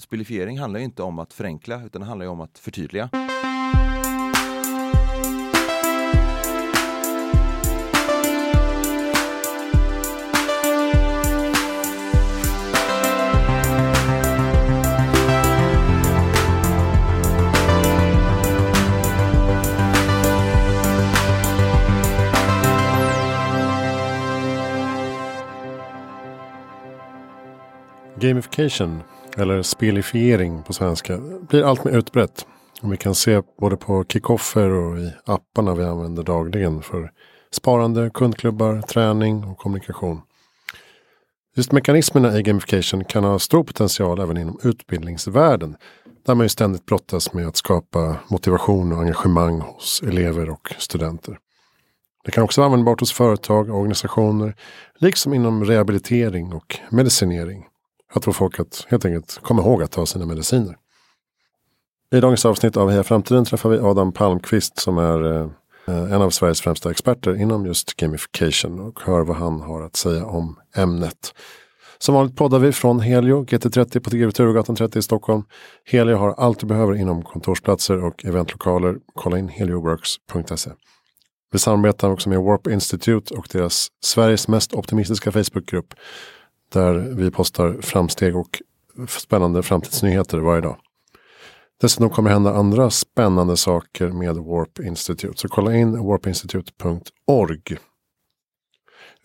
spelifiering handlar inte om att förenkla utan det handlar om att förtydliga. Gamification, eller spelifiering på svenska, blir allt mer utbrett. Och vi kan se både på kickoffer och i apparna vi använder dagligen för sparande, kundklubbar, träning och kommunikation. Just mekanismerna i gamification kan ha stor potential även inom utbildningsvärlden. Där man ju ständigt brottas med att skapa motivation och engagemang hos elever och studenter. Det kan också vara användbart hos företag och organisationer, liksom inom rehabilitering och medicinering. Att få folk att helt enkelt komma ihåg att ta sina mediciner. I dagens avsnitt av Heja Framtiden träffar vi Adam Palmqvist som är eh, en av Sveriges främsta experter inom just gamification och hör vad han har att säga om ämnet. Som vanligt poddar vi från Helio GT30 på TV Turgatan 30 i Stockholm. Helio har allt du behöver inom kontorsplatser och eventlokaler. Kolla in helioworks.se. Vi samarbetar också med Warp Institute och deras Sveriges mest optimistiska Facebookgrupp där vi postar framsteg och spännande framtidsnyheter varje dag. Dessutom kommer det hända andra spännande saker med Warp Institute. Så kolla in warpinstitute.org.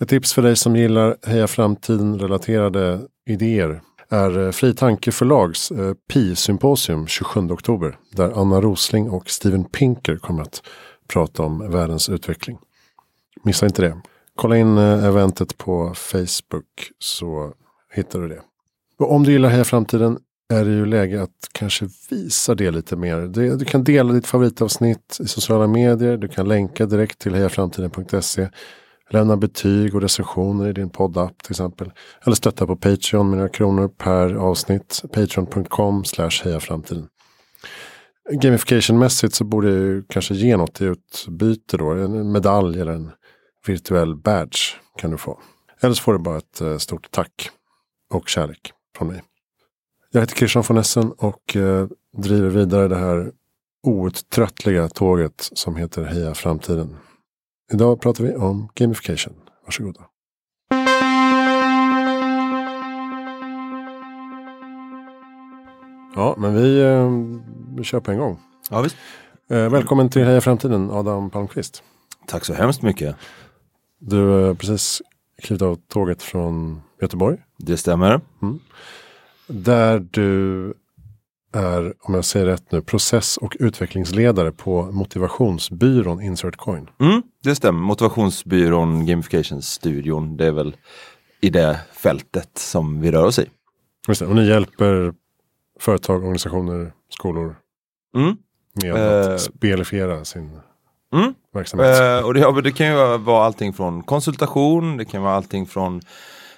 Ett tips för dig som gillar Heja Framtiden relaterade idéer är eh, Fri Tanke förlags eh, Pi-symposium 27 oktober. Där Anna Rosling och Steven Pinker kommer att prata om världens utveckling. Missa inte det. Kolla in eh, eventet på Facebook så hittar du det. Och om du gillar Heja Framtiden är det ju läge att kanske visa det lite mer. Du kan dela ditt favoritavsnitt i sociala medier. Du kan länka direkt till hejaframtiden.se. Lämna betyg och recensioner i din poddapp till exempel. Eller stötta på Patreon med några kronor per avsnitt. Patreon.com slash hejaframtiden. Gamification-mässigt så borde jag ju kanske ge något i utbyte då. En medalj eller en virtuell badge kan du få. Eller så får du bara ett eh, stort tack och kärlek från mig. Jag heter Christian von Essen och eh, driver vidare det här outtröttliga tåget som heter Heja Framtiden. Idag pratar vi om gamification. Varsågoda. Ja, men vi, eh, vi kör på en gång. Ja, visst. Välkommen till Heja Framtiden, Adam Palmqvist. Tack så hemskt mycket. Du har precis klivit av tåget från Göteborg. Det stämmer. Där du är, om jag säger rätt nu, process och utvecklingsledare på motivationsbyrån Insert Coin. Mm, det stämmer. Motivationsbyrån Gamification-studion. Det är väl i det fältet som vi rör oss i. Just det, och ni hjälper företag, organisationer, skolor Mm. med att Eh. spelifiera sin Mm. verksamhet. Eh, och det, ja, det kan ju vara allting från konsultation, det kan vara allting från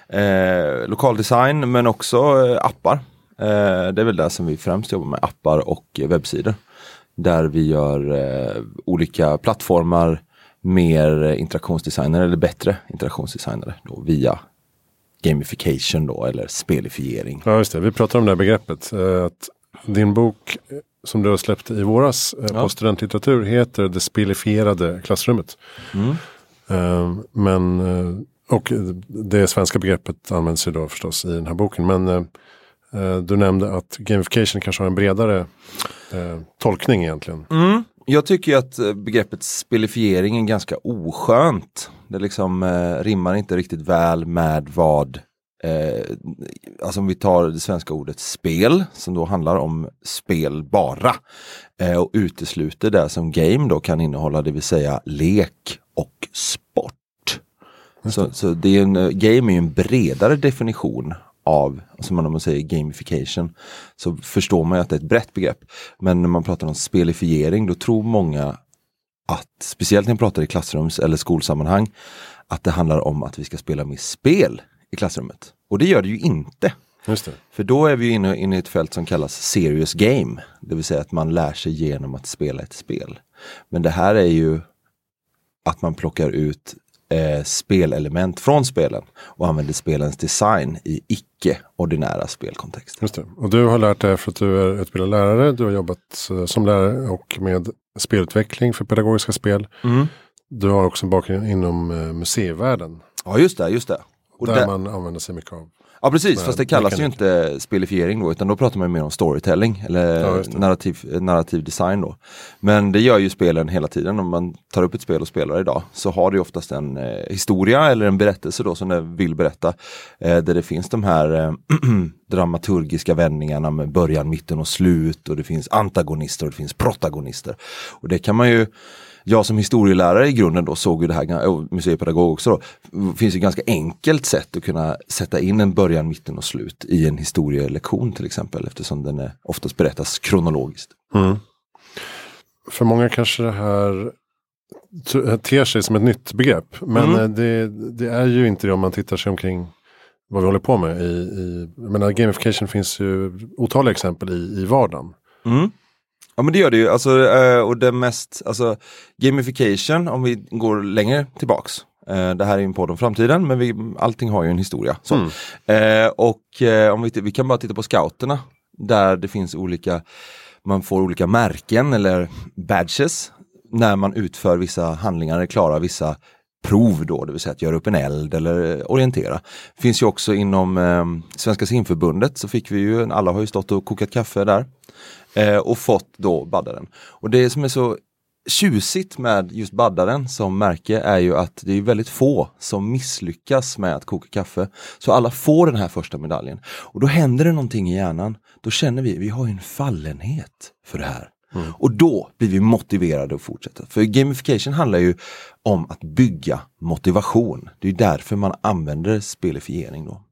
eh, lokaldesign men också eh, appar. Eh, det är väl det som vi främst jobbar med, appar och webbsidor. Där vi gör eh, olika plattformar mer interaktionsdesigner eller bättre interaktionsdesignare då, via gamification då eller spelifiering. Ja, just det. Vi pratar om det här begreppet. Att din bok som du har släppt i våras eh, Ja. på studentlitteratur heter Det spelifierade klassrummet. Mm. Eh, Men, och det svenska begreppet används ju då förstås i den här boken. Men eh, eh, du nämnde att gamification kanske har en bredare eh, tolkning egentligen. Mm. Jag tycker ju att begreppet spelifiering är ganska oskönt. Det liksom rimmar inte riktigt väl med vad eh, Alltså om vi tar det svenska ordet spel som då handlar om spel bara. Eh, och utesluter det som game då kan innehålla, det vill säga lek och sport. Så, så det är en, eh, game är ju en bredare definition av, som man, om man säger gamification, så förstår man att det är ett brett begrepp. Men när man pratar om spelifiering då tror många att, speciellt när man pratar i klassrums eller skolsammanhang, att det handlar om att vi ska spela med spel i klassrummet. Och det gör det ju inte. Det. För då är vi inne, inne i ett fält som kallas serious game. Det vill säga att man lär sig genom att spela ett spel. Men det här är ju att man plockar ut eh, spelelement från spelen och använder spelens design i icke-ordinära spelkontext. Just det. Och du har lärt dig för att du är utbildad lärare. Du har jobbat eh, som lärare och med spelutveckling för pedagogiska spel. Mm. Du har också en bakgrund inom eh, museivärlden. Ja just det, just det. Och där där- man använder sig mycket av. Ja precis, fast det kallas mekanik. ju inte spelifiering då utan då pratar man mer om storytelling eller Ja, narrativ, narrativ design då. Men det gör ju spelen hela tiden. Om man tar upp ett spel och spelar idag så har det oftast en eh, historia eller en berättelse då som det vill berätta. Eh, där det finns de här eh, dramaturgiska vändningarna med början, mitten och slut och det finns antagonister och det finns protagonister. Och det kan man ju jag som historielärare i grunden då såg ju det här, och museipedagog också då, det finns ju ganska enkelt sätt att kunna sätta in en början, mitten och slut i en historielektion till exempel eftersom den är oftast berättas kronologiskt. För många kanske det här ter sig som ett nytt begrepp. Men Mm. eh, det, det är ju inte det om man tittar sig omkring vad vi håller på med. I, i, jag menar, gamification finns ju otaliga exempel i, i vardagen. Mm. Ja men det gör det ju, alltså, eh, och det mest, alltså gamification om vi går längre tillbaks. Eh, Det här är ju en podd om framtiden men vi, allting har ju en historia. Så. Eh, och om vi, vi kan bara titta på scouterna där det finns olika, man får olika märken eller badges när man utför vissa handlingar eller klarar vissa prov då, det vill säga att göra upp en eld eller orientera. Finns ju också inom eh, Svenska simförbundet så fick vi ju, alla har ju stått och kokat kaffe där eh, och fått då baddaren. Och det som är så tjusigt med just baddaren som märke är ju att det är väldigt få som misslyckas med att koka kaffe. Så alla får den här första medaljen. Och då händer det någonting i hjärnan. Då känner vi, vi har ju en fallenhet för det här. Och då blir vi motiverade att fortsätta. För gamification handlar ju om att bygga motivation. Det är därför man använder spelifiering då.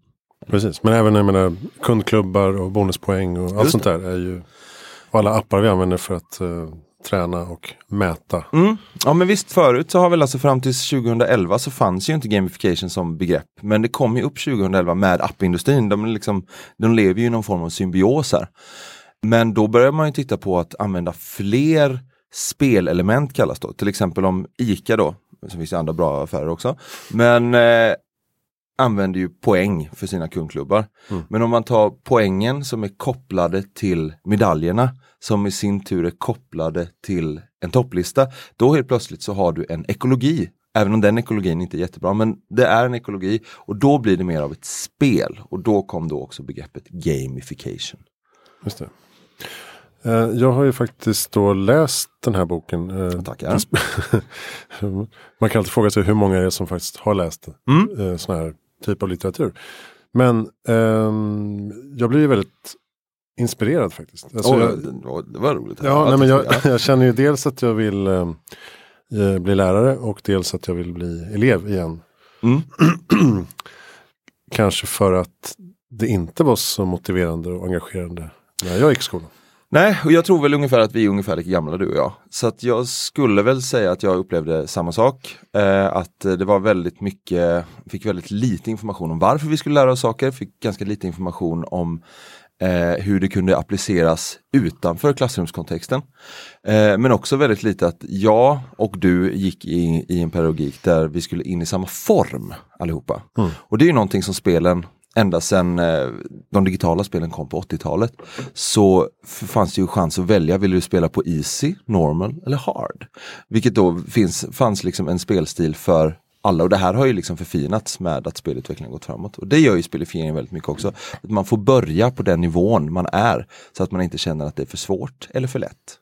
Precis, men även jag menar, kundklubbar och bonuspoäng och allt sånt där är ju och alla appar vi använder för att eh, träna och mäta. Mm. Ja men visst förut så har väl alltså fram till 2011 så fanns ju inte gamification som begrepp. Men det kom ju upp 2011 med appindustrin. De, liksom, de lever ju i någon form av symbios här. Men då börjar man ju titta på att använda fler spelelement kallas då. Till exempel om ICA då, så finns det andra bra affärer också. Men eh, använder ju poäng för sina kundklubbar. Men om man tar poängen som är kopplade till medaljerna som i sin tur är kopplade till en topplista. Då helt plötsligt så har du en ekologi. Även om den ekologin inte är jättebra, men det är en ekologi och då blir det mer av ett spel och då kom då också begreppet gamification. Just det. Eh, Jag har ju faktiskt då läst den här boken. eh, Tackar. Man kan alltid fråga sig hur många är det som faktiskt har läst Mm. eh, sån här typ av litteratur. Men ehm, jag blir ju väldigt inspirerad faktiskt. Alltså, Åh, jag, det, var, roligt. ja, nej, men jag, Ja. jag känner ju dels att jag vill eh, eh, bli lärare och dels att jag vill bli elev igen. Mm. Kanske för att det inte var så motiverande och engagerande när jag gick i skolan. Nej, och jag tror väl ungefär att vi är ungefär lika gamla du och jag. Så att jag skulle väl säga att jag upplevde samma sak. Eh, att det var väldigt mycket, fick väldigt lite information om varför vi skulle lära oss saker, fick ganska lite information om eh, hur det kunde appliceras utanför klassrumskontexten. Eh, men också väldigt lite att jag och du gick i, i en pedagogik där vi skulle in i samma form allihopa. Och det är ju någonting som spelen ända sedan eh, de digitala spelen kom på 80-talet så fanns det ju chans att välja, vill du spela på easy, normal eller hard? Vilket då finns, fanns liksom en spelstil för alla och det här har ju liksom förfinats med att spelutvecklingen gått framåt. Och det gör ju spelifieringen väldigt mycket också. Att man får börja på den nivån man är så att man inte känner att det är för svårt eller för lätt.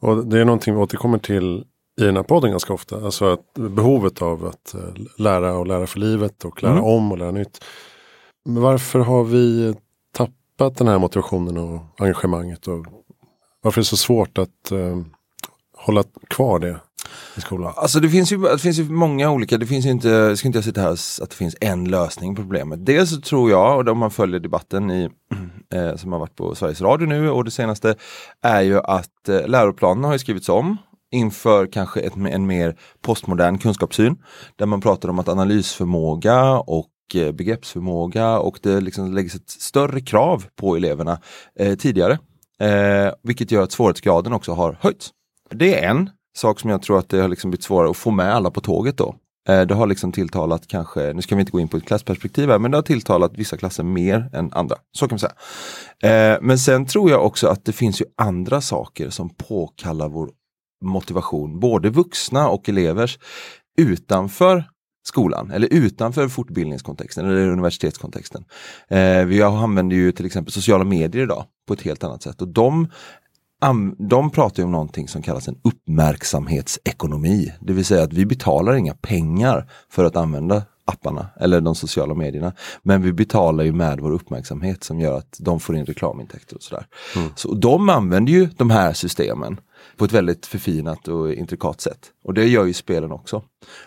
Och det är någonting vi återkommer till i den här podden ganska ofta. Alltså att behovet av att eh, lära och lära för livet och lära Mm. om och lära nytt. Men varför har vi tappat den här motivationen och engagemanget? Och varför är det så svårt att eh, hålla kvar det i skolan? Alltså det finns ju, det finns ju många olika, det finns ju inte, jag ska inte jag sitta här och att det finns en lösning på problemet. Dels så tror jag, och om man följer debatten i, eh, som har varit på Sveriges Radio nu och det senaste, är ju att eh, läroplanen har ju skrivits om inför kanske ett, en mer postmodern kunskapssyn. Där man pratar om att analysförmåga och Eh, begreppsförmåga och det liksom läggs ett större krav på eleverna eh, tidigare. Eh, vilket gör att svårighetsgraden också har höjts. Det är en sak som jag tror att det har liksom blivit svårare att få med alla på tåget då. Eh, det har liksom tilltalat kanske, nu ska vi inte gå in på ett klassperspektiv här, men det har tilltalat vissa klasser mer än andra. Så kan man säga. Eh, men sen tror jag också att det finns ju andra saker som påkallar vår motivation, både vuxna och elevers, utanför skolan eller utanför fortbildningskontexten eller universitetskontexten. Eh, vi använder ju till exempel sociala medier idag på ett helt annat sätt och de de pratar om någonting som kallas en uppmärksamhetsekonomi. Det vill säga att vi betalar inga pengar för att använda apparna eller de sociala medierna. Men vi betalar ju med vår uppmärksamhet som gör att de får in reklamintäkter och sådär. Mm. Så de använder ju de här systemen på ett väldigt förfinat och intrikat sätt. Och det gör ju spelen också.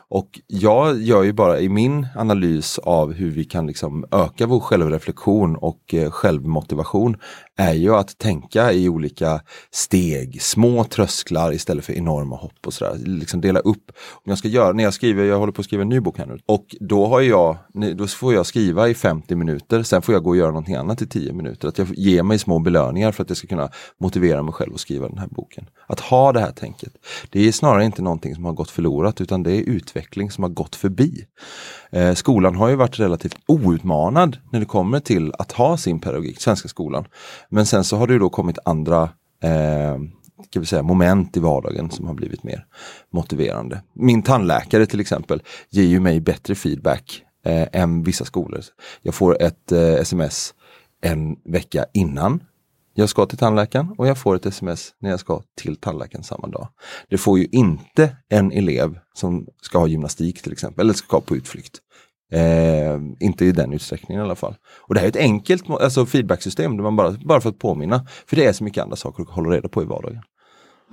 Och jag gör ju bara i min analys av hur vi kan liksom öka vår självreflektion och eh, självmotivation är ju att tänka i olika steg, små trösklar istället för enorma hopp och sådär. Liksom dela upp. Om jag ska göra, när jag skriver, jag håller på att skriva en ny bok här nu och då har jag, då får jag skriva i 50 minuter, sen får jag gå och göra någonting annat i 10 minuter. Att jag ger mig små belöningar för att jag ska kunna motivera mig själv att skriva den här boken. Att ha det här tänket. Det är snarare inte någonting som har gått förlorat utan det är utveckling som har gått förbi. Eh, skolan har ju varit relativt outmanad när det kommer till att ha sin pedagogik, svenska skolan. Men sen så har det ju då kommit andra eh, ska vi säga, moment i vardagen som har blivit mer motiverande. Min tandläkare till exempel ger ju mig bättre feedback eh, än vissa skolor. Jag får ett eh, sms en vecka innan jag ska till tandläkaren och jag får ett sms när jag ska till tandläkaren samma dag. Det får ju inte en elev som ska ha gymnastik till exempel, eller ska på utflykt. Eh, inte i den utsträckningen i alla fall. Och det här är ett enkelt alltså feedbacksystem där man bara, bara för att påminna. För det är så mycket andra saker att hålla reda på i vardagen.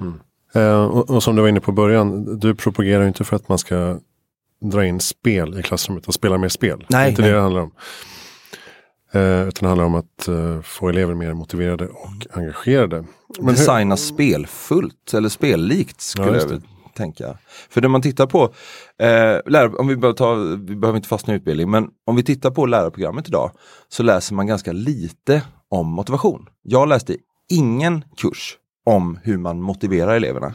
Mm. Eh, och, och, som du var inne på i början, du propagerar inte för att man ska dra in spel i klassrummet och spela mer spel. Nej, det är inte nej. det det handlar om. Eh, utan det handlar om att eh, få elever mer motiverade och engagerade. Men Designa hur... spelfullt eller spellikt skulle ja, jag tänka. För när man tittar på, eh, om vi, behöver ta, vi behöver inte fastna i utbildning, men om vi tittar på lärarprogrammet idag så läser man ganska lite om motivation. Jag läste ingen kurs om hur man motiverar eleverna.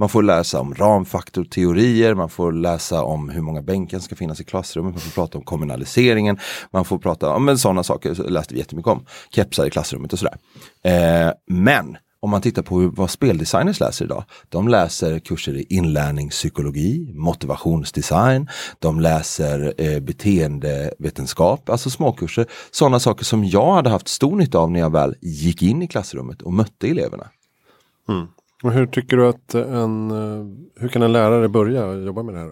Man får läsa om ramfaktorteorier, man får läsa om hur många bänkar ska finnas i klassrummet, man får prata om kommunaliseringen, man får prata om sådana saker, så läste vi jättemycket om. Kepsar i klassrummet och sådär. Eh, men om man tittar på vad speldesigners läser idag. De läser kurser i inlärningspsykologi, motivationsdesign, de läser eh, beteendevetenskap, alltså småkurser. Sådana saker som jag hade haft stor nytta av när jag väl gick in i klassrummet och mötte eleverna. Mm. Och hur tycker du att en, eh, hur kan en lärare börja jobba med det här?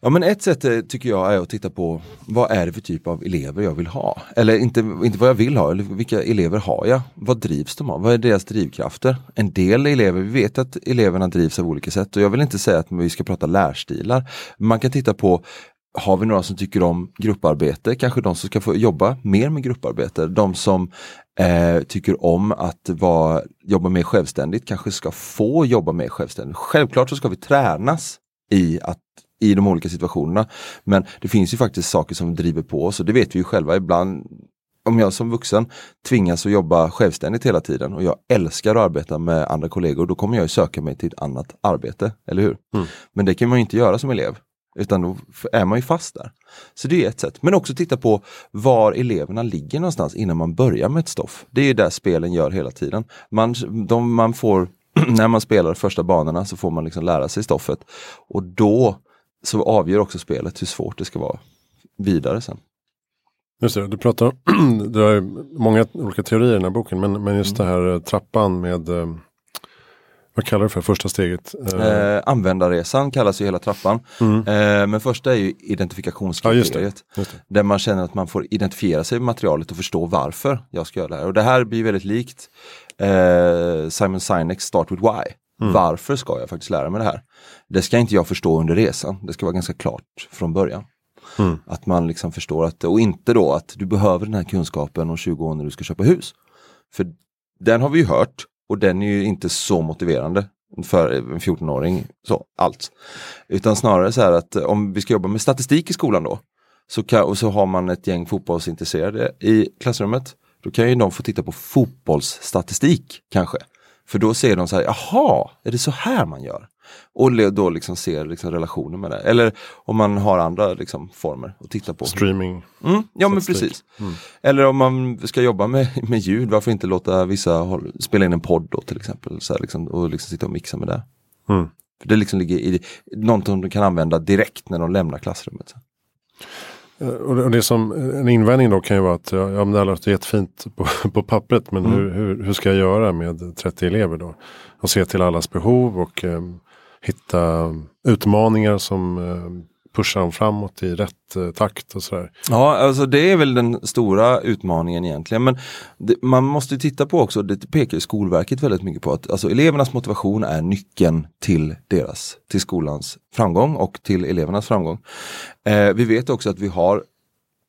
Ja men ett sätt eh, tycker jag är att titta på vad är det för typ av elever jag vill ha? Eller inte, inte vad jag vill ha, eller vilka elever har jag? Vad drivs de av? Vad är deras drivkrafter? En del elever, vi vet att eleverna drivs av olika sätt och jag vill inte säga att vi ska prata lärstilar. Man kan titta på har vi några som tycker om grupparbete, kanske de som ska få jobba mer med grupparbete. De som eh, tycker om att vara, jobba mer självständigt kanske ska få jobba mer självständigt. Självklart så ska vi tränas i att i de olika situationerna. Men det finns ju faktiskt saker som driver på oss och det vet vi ju själva ibland. Om jag som vuxen tvingas att jobba självständigt hela tiden och jag älskar att arbeta med andra kollegor, då kommer jag söka mig till ett annat arbete, eller hur? Mm. Men det kan man inte göra som elev. Utan då är man ju fast där. Så det är ett sätt. Men också titta på var eleverna ligger någonstans innan man börjar med ett stoff. Det är ju det spelen gör hela tiden. Man, de, man får, när man spelar första banorna så får man liksom lära sig stoffet. Och då så avgör också spelet hur svårt det ska vara vidare sen. Just det, du pratar du har många olika teorier i den här boken men, men just mm. det här eh, trappan med eh, vad kallar du för första steget? Eh, användarresan kallas ju hela trappan. Mm. Eh, men första är ju identifikationskriteriet. Ja, just det, just det. Där man känner att man får identifiera sig med materialet och förstå varför jag ska göra det här. Och det här blir väldigt likt eh, Simon Sineks Start with Why. Mm. Varför ska jag faktiskt lära mig det här? Det ska inte jag förstå under resan. Det ska vara ganska klart från början. Mm. Att man liksom förstår att, och inte då att du behöver den här kunskapen om 20 år när du ska köpa hus. För den har vi ju hört och den är ju inte så motiverande för en 14-åring så allt. Utan snarare så här att eh, om vi ska jobba med statistik i skolan då så kan, och så har man ett gäng fotbollsintresserade i klassrummet. Då kan ju de få titta på fotbollsstatistik kanske. För då ser de så här, jaha, är det så här man gör? Och då liksom ser liksom relationer med det. Eller om man har andra liksom former att titta på. Streaming. Mm, ja men precis. Mm. Eller om man ska jobba med, med ljud, varför inte låta vissa håll, spela in en podd då till exempel. Så liksom, och liksom sitta och mixa med det. Mm. För det liksom ligger i någonting de kan använda direkt när de lämnar klassrummet. Eh, och det som, en invändning då kan ju vara att ja, men det låter jättefint på, på pappret men mm. hur, hur, hur, ska jag göra med 30 elever då? Och se till allas behov och eh, hitta utmaningar som eh, pushar dem framåt i rätt eh, takt och sådär. Ja, alltså det är väl den stora utmaningen egentligen. Men det, man måste titta på också, det pekar Skolverket väldigt mycket på, att alltså, elevernas motivation är nyckeln till deras, till skolans framgång och till elevernas framgång. Eh, vi vet också att vi har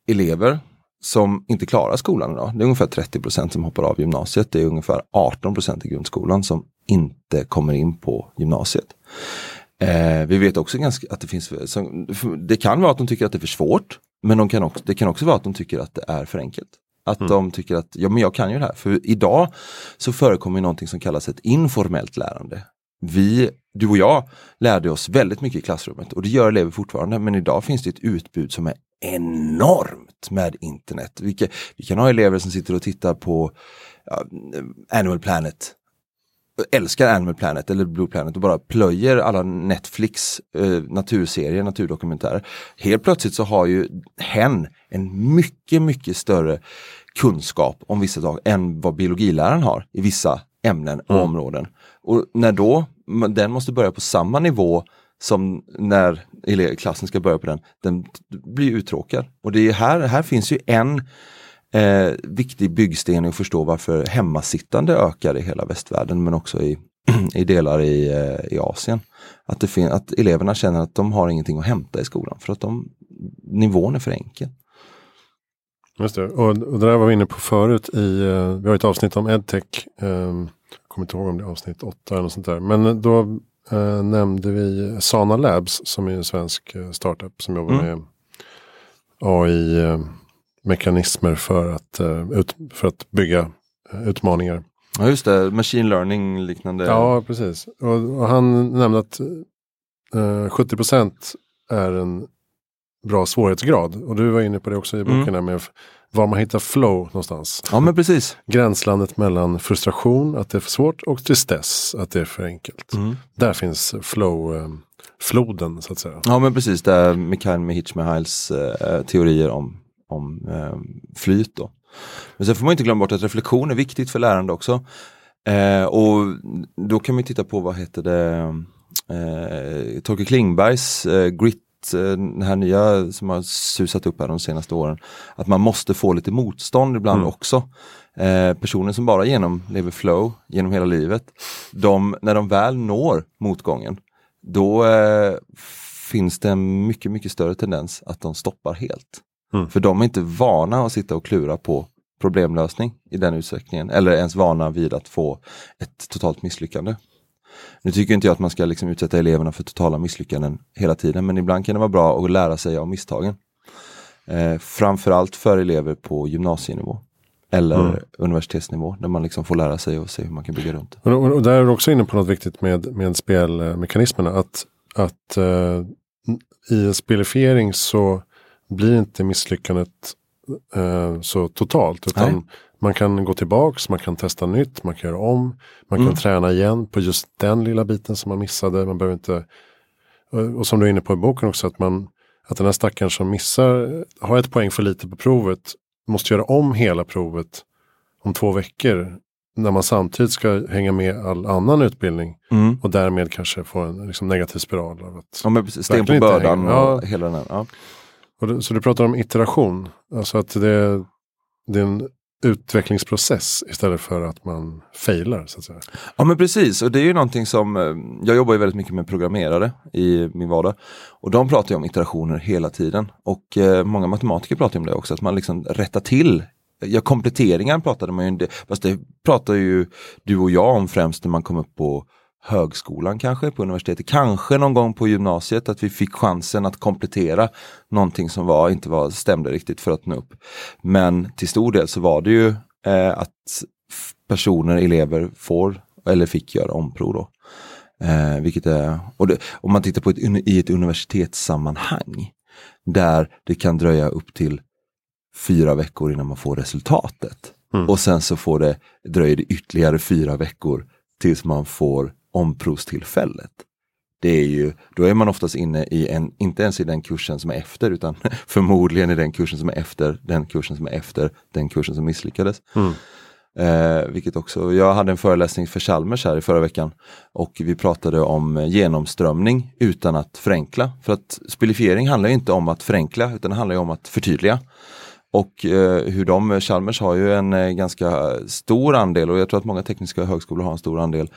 elever som inte klarar skolan idag. Det är ungefär 30 procent som hoppar av gymnasiet. Det är ungefär 18 procent i grundskolan som inte kommer in på gymnasiet. Eh, vi vet också ganska att det finns, som, det kan vara att de tycker att det är för svårt, men de kan också, det kan också vara att de tycker att det är för enkelt. Att mm. de tycker att, ja men jag kan ju det här. För idag så förekommer någonting som kallas ett informellt lärande. Vi, du och jag, lärde oss väldigt mycket i klassrummet och det gör elever fortfarande. Men idag finns det ett utbud som är enormt med internet. Vi kan, vi kan ha elever som sitter och tittar på ja, Animal Planet älskar Animal Planet eller Blue Planet och bara plöjer alla Netflix eh, naturserier, naturdokumentärer. Helt plötsligt så har ju hen en mycket, mycket större kunskap om vissa saker än vad biologiläraren har i vissa ämnen och mm. områden. Och när då den måste börja på samma nivå som när klassen ska börja på den, den blir uttråkad. Och det är här, här finns ju en eh, viktig byggsten att förstå varför hemmasittande ökar i hela västvärlden men också i, i delar i, eh, i Asien. Att, det att eleverna känner att de har ingenting att hämta i skolan för att de, nivån är för enkel. Just det, och, och det där var vi inne på förut i, uh, vi har ett avsnitt om edtech. Um, kommer inte ihåg om det är avsnitt 8 eller något sånt där. Men då uh, nämnde vi Sana Labs som är en svensk uh, startup som jobbar mm. med AI mekanismer för att, uh, ut, för att bygga uh, utmaningar. Ja just det, machine learning liknande. Ja precis. Och, och han nämnde att eh, 70% är en bra svårighetsgrad. Och du var inne på det också i boken mm. med var man hittar flow någonstans. Ja men precis. Gränslandet mellan frustration, att det är för svårt och tristess, att det är för enkelt. Mm. Där finns flow, floden så att säga. Ja men precis, där Mikhail Mihichmihails eh, teorier om om eh, flyt. Då. Men sen får man inte glömma bort att reflektion är viktigt för lärande också. Eh, och då kan man titta på vad heter det eh, Torkel Klingbergs eh, Grit eh, den här nya som har susat upp här de senaste åren. Att man måste få lite motstånd ibland mm. också. Eh, personer som bara genomlever flow genom hela livet, de, när de väl når motgången, då eh, finns det en mycket, mycket större tendens att de stoppar helt. Mm. För de är inte vana att sitta och klura på problemlösning i den utsträckningen. Eller ens vana vid att få ett totalt misslyckande. Nu tycker inte jag att man ska liksom utsätta eleverna för totala misslyckanden hela tiden, men ibland kan det vara bra att lära sig av misstagen. Eh, framförallt för elever på gymnasienivå eller mm. universitetsnivå där man liksom får lära sig och se hur man kan bygga runt. Och, och, och där är du också inne på något viktigt med, med spelmekanismerna. Att, att uh, i en spelifiering så blir inte misslyckandet eh, så totalt. Utan Nej. man kan gå tillbaks, man kan testa nytt, man kan göra om. Man mm. kan träna igen på just den lilla biten som man missade. Man behöver inte, och som du är inne på i boken också, att, man, att den här stackaren som missar, har ett poäng för lite på provet, måste göra om hela provet om två veckor. När man samtidigt ska hänga med all annan utbildning. Mm. Och därmed kanske få en liksom, negativ spiral. Av att ja, men sten på bördan och ja. hela den här. Ja. Du, så du pratar om iteration, alltså att det, det är en utvecklingsprocess istället för att man failar. Så att säga. Ja men precis, och det är ju någonting som, eh, jag jobbar ju väldigt mycket med programmerare i min vardag. Och de pratar ju om iterationer hela tiden. Och eh, många matematiker pratar om det också, att man liksom rättar till Ja, kompletteringar pratade man ju om, fast det pratar ju du och jag om främst när man kom upp på högskolan kanske, på universitetet, kanske någon gång på gymnasiet att vi fick chansen att komplettera någonting som var, inte var, stämde riktigt för att nå upp. Men till stor del så var det ju eh, att personer, elever får eller fick göra omprov då. Eh, vilket är, och det, om man tittar på ett, i ett universitetssammanhang där det kan dröja upp till fyra veckor innan man får resultatet. Mm. Och sen så får det, dröjer det ytterligare fyra veckor tills man får omprovstillfället. Det är ju, då är man oftast inne i en, inte ens i den kursen som är efter utan förmodligen i den kursen som är efter den kursen som är efter den kursen som misslyckades. Mm. Eh, vilket också, jag hade en föreläsning för Chalmers här i förra veckan och vi pratade om genomströmning utan att förenkla. För att spelifiering handlar inte om att förenkla utan det handlar om att förtydliga. Och eh, hur de, Chalmers har ju en eh, ganska stor andel och jag tror att många tekniska högskolor har en stor andel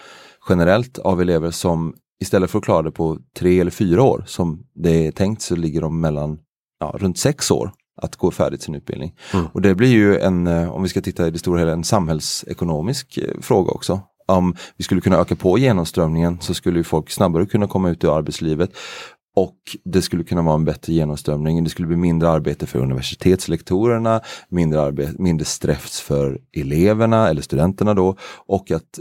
generellt av elever som istället för att klara det på tre eller fyra år som det är tänkt så ligger de mellan ja, runt sex år att gå färdigt sin utbildning. Mm. Och det blir ju en, eh, om vi ska titta i det stora hela, en samhällsekonomisk eh, fråga också. Om vi skulle kunna öka på genomströmningen så skulle folk snabbare kunna komma ut i arbetslivet och det skulle kunna vara en bättre genomströmning. Det skulle bli mindre arbete för universitetslektorerna, mindre, arbete, mindre stress för eleverna eller studenterna då och att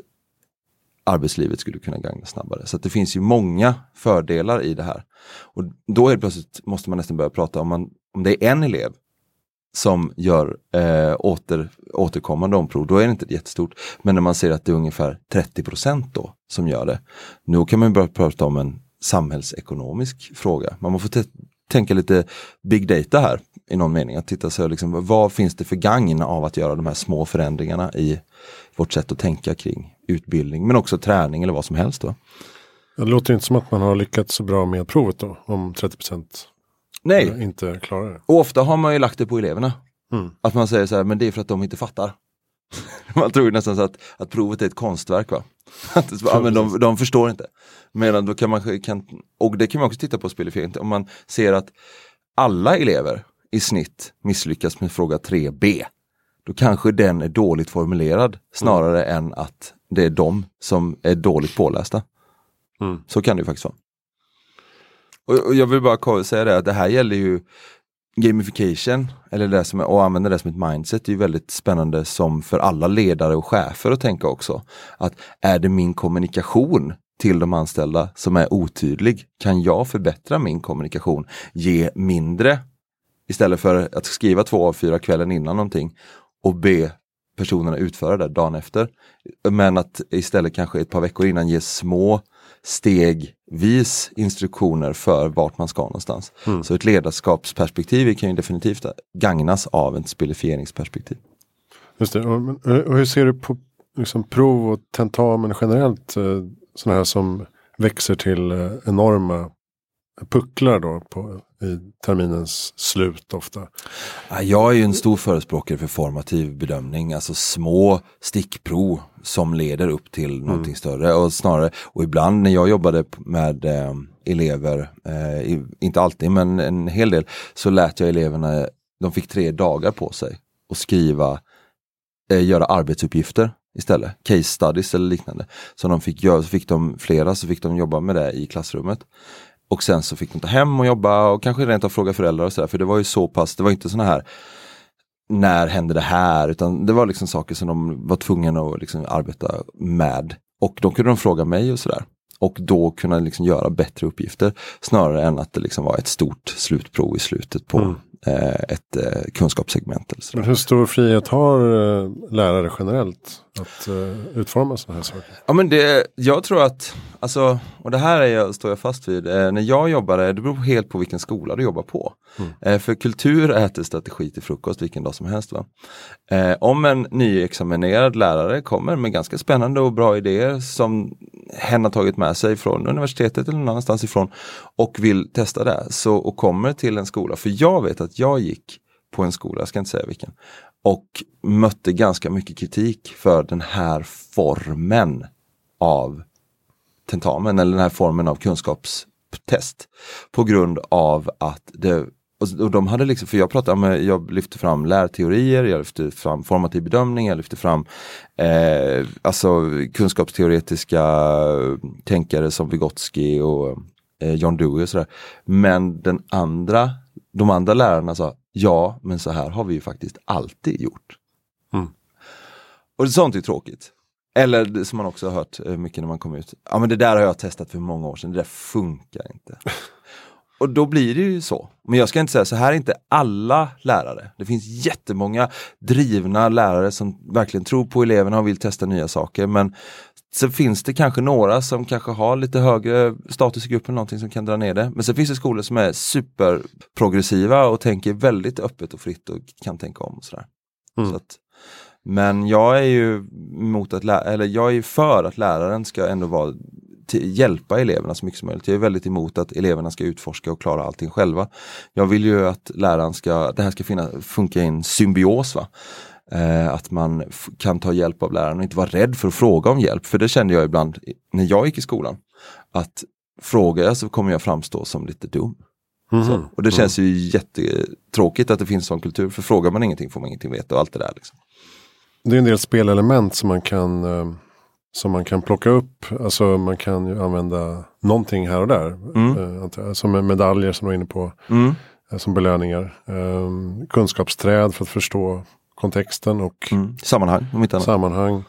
arbetslivet skulle kunna gagna snabbare. Så det finns ju många fördelar i det här. Och då helt plötsligt måste man nästan börja prata om, man, om det är en elev som gör eh, åter, återkommande omprov, då är det inte jättestort. Men när man ser att det är ungefär 30 då som gör det, då kan man börja prata om en samhällsekonomisk fråga. Man får tänka lite big data här i någon mening. Att titta så liksom, vad finns det för gagn av att göra de här små förändringarna i vårt sätt att tänka kring utbildning men också träning eller vad som helst. Då. Det låter inte som att man har lyckats så bra med provet då om 30 Nej. inte klarar det. Och ofta har man ju lagt det på eleverna. Mm. Att man säger så här, men det är för att de inte fattar. man tror nästan så att, att provet är ett konstverk. Va? Att ja, men de, de förstår inte. Medan då kan man, kan, och det kan man också titta på spelifiering, om man ser att alla elever i snitt misslyckas med fråga 3b. Då kanske den är dåligt formulerad snarare mm. än att det är de som är dåligt pålästa. Mm. Så kan det ju faktiskt vara. Och, och, jag vill bara säga det att det här gäller ju gamification, eller det som är, och använda det som ett mindset, är ju väldigt spännande som för alla ledare och chefer att tänka också. Att är det min kommunikation till de anställda som är otydlig? Kan jag förbättra min kommunikation? Ge mindre istället för att skriva två av fyra kvällen innan någonting och be personerna utföra det dagen efter. Men att istället kanske ett par veckor innan ge små stegvis instruktioner för vart man ska någonstans. Mm. Så ett ledarskapsperspektiv kan ju definitivt gagnas av ett spelifieringsperspektiv. Just det. Och hur ser du på liksom, prov och tentamen generellt? Eh, sådana här som växer till eh, enorma pucklar då på, i terminens slut ofta? Jag är ju en stor förespråkare för formativ bedömning, alltså små stickprov som leder upp till mm. någonting större och snarare, och ibland när jag jobbade med eh, elever, eh, inte alltid men en hel del, så lät jag eleverna, de fick tre dagar på sig att skriva, eh, göra arbetsuppgifter istället, case studies eller liknande. Så de fick göra, så fick de flera, så fick de jobba med det i klassrummet. Och sen så fick de ta hem och jobba och kanske rent av fråga föräldrar och sådär. För det var ju så pass, det var inte sådana här när hände det här? Utan det var liksom saker som de var tvungna att liksom arbeta med. Och då kunde de fråga mig och sådär. Och då kunna liksom göra bättre uppgifter snarare än att det liksom var ett stort slutprov i slutet på mm. eh, ett eh, kunskapssegment. Eller Men hur stor frihet har eh, lärare generellt att uh, utforma sådana här saker? Ja men det, jag tror att, alltså, och det här är jag, står jag fast vid, eh, när jag jobbade, det beror helt på vilken skola du jobbar på. Mm. Eh, för kultur äter strategi till frukost vilken dag som helst. Va? Eh, om en nyexaminerad lärare kommer med ganska spännande och bra idéer som hen har tagit med sig från universitetet eller någon annanstans ifrån och vill testa det, så, och kommer till en skola, för jag vet att jag gick på en skola, jag ska inte säga vilken, och mötte ganska mycket kritik för den här formen av tentamen eller den här formen av kunskapstest. På grund av att det och de hade liksom, för jag pratade med, jag lyfte fram lärteorier, jag lyfte fram formativ bedömning, jag lyfte fram eh, alltså kunskapsteoretiska tänkare som Vygotsky och eh, John Dewey och sådär. Men den andra, de andra lärarna sa, Ja, men så här har vi ju faktiskt alltid gjort. Mm. Och sånt är tråkigt. Eller som man också har hört eh, mycket när man kommer ut. Ja men det där har jag testat för många år sedan, det där funkar inte. Och då blir det ju så. Men jag ska inte säga så här är inte alla lärare. Det finns jättemånga drivna lärare som verkligen tror på eleverna och vill testa nya saker. Men Sen finns det kanske några som kanske har lite högre status i gruppen, någonting som kan dra ner det. Men sen finns det skolor som är superprogressiva och tänker väldigt öppet och fritt och kan tänka om. Och sådär. Mm. Så att, men jag är ju emot att lä- eller jag är för att läraren ska ändå vara till, hjälpa eleverna så mycket som möjligt. Jag är väldigt emot att eleverna ska utforska och klara allting själva. Jag vill ju att läraren ska, det här ska finna, funka i en symbios. Va? Eh, att man kan ta hjälp av läraren och inte vara rädd för att fråga om hjälp. För det kände jag ibland när jag gick i skolan. Att frågar jag så kommer jag framstå som lite dum. Mhm. Så, och det känns ju jättetråkigt att det finns sån kultur. För frågar man ingenting får man ingenting veta och allt det där. Liksom. Det är en del spelelement som man kan eh, som man kan plocka upp. Alltså man kan ju använda någonting här och där. Mm. Eh, som med medaljer som du var inne på. Mm. eh, Som belöningar. Eh, kunskapsträd för att förstå kontexten och Mm. Sammanhang om inte annat. sammanhang.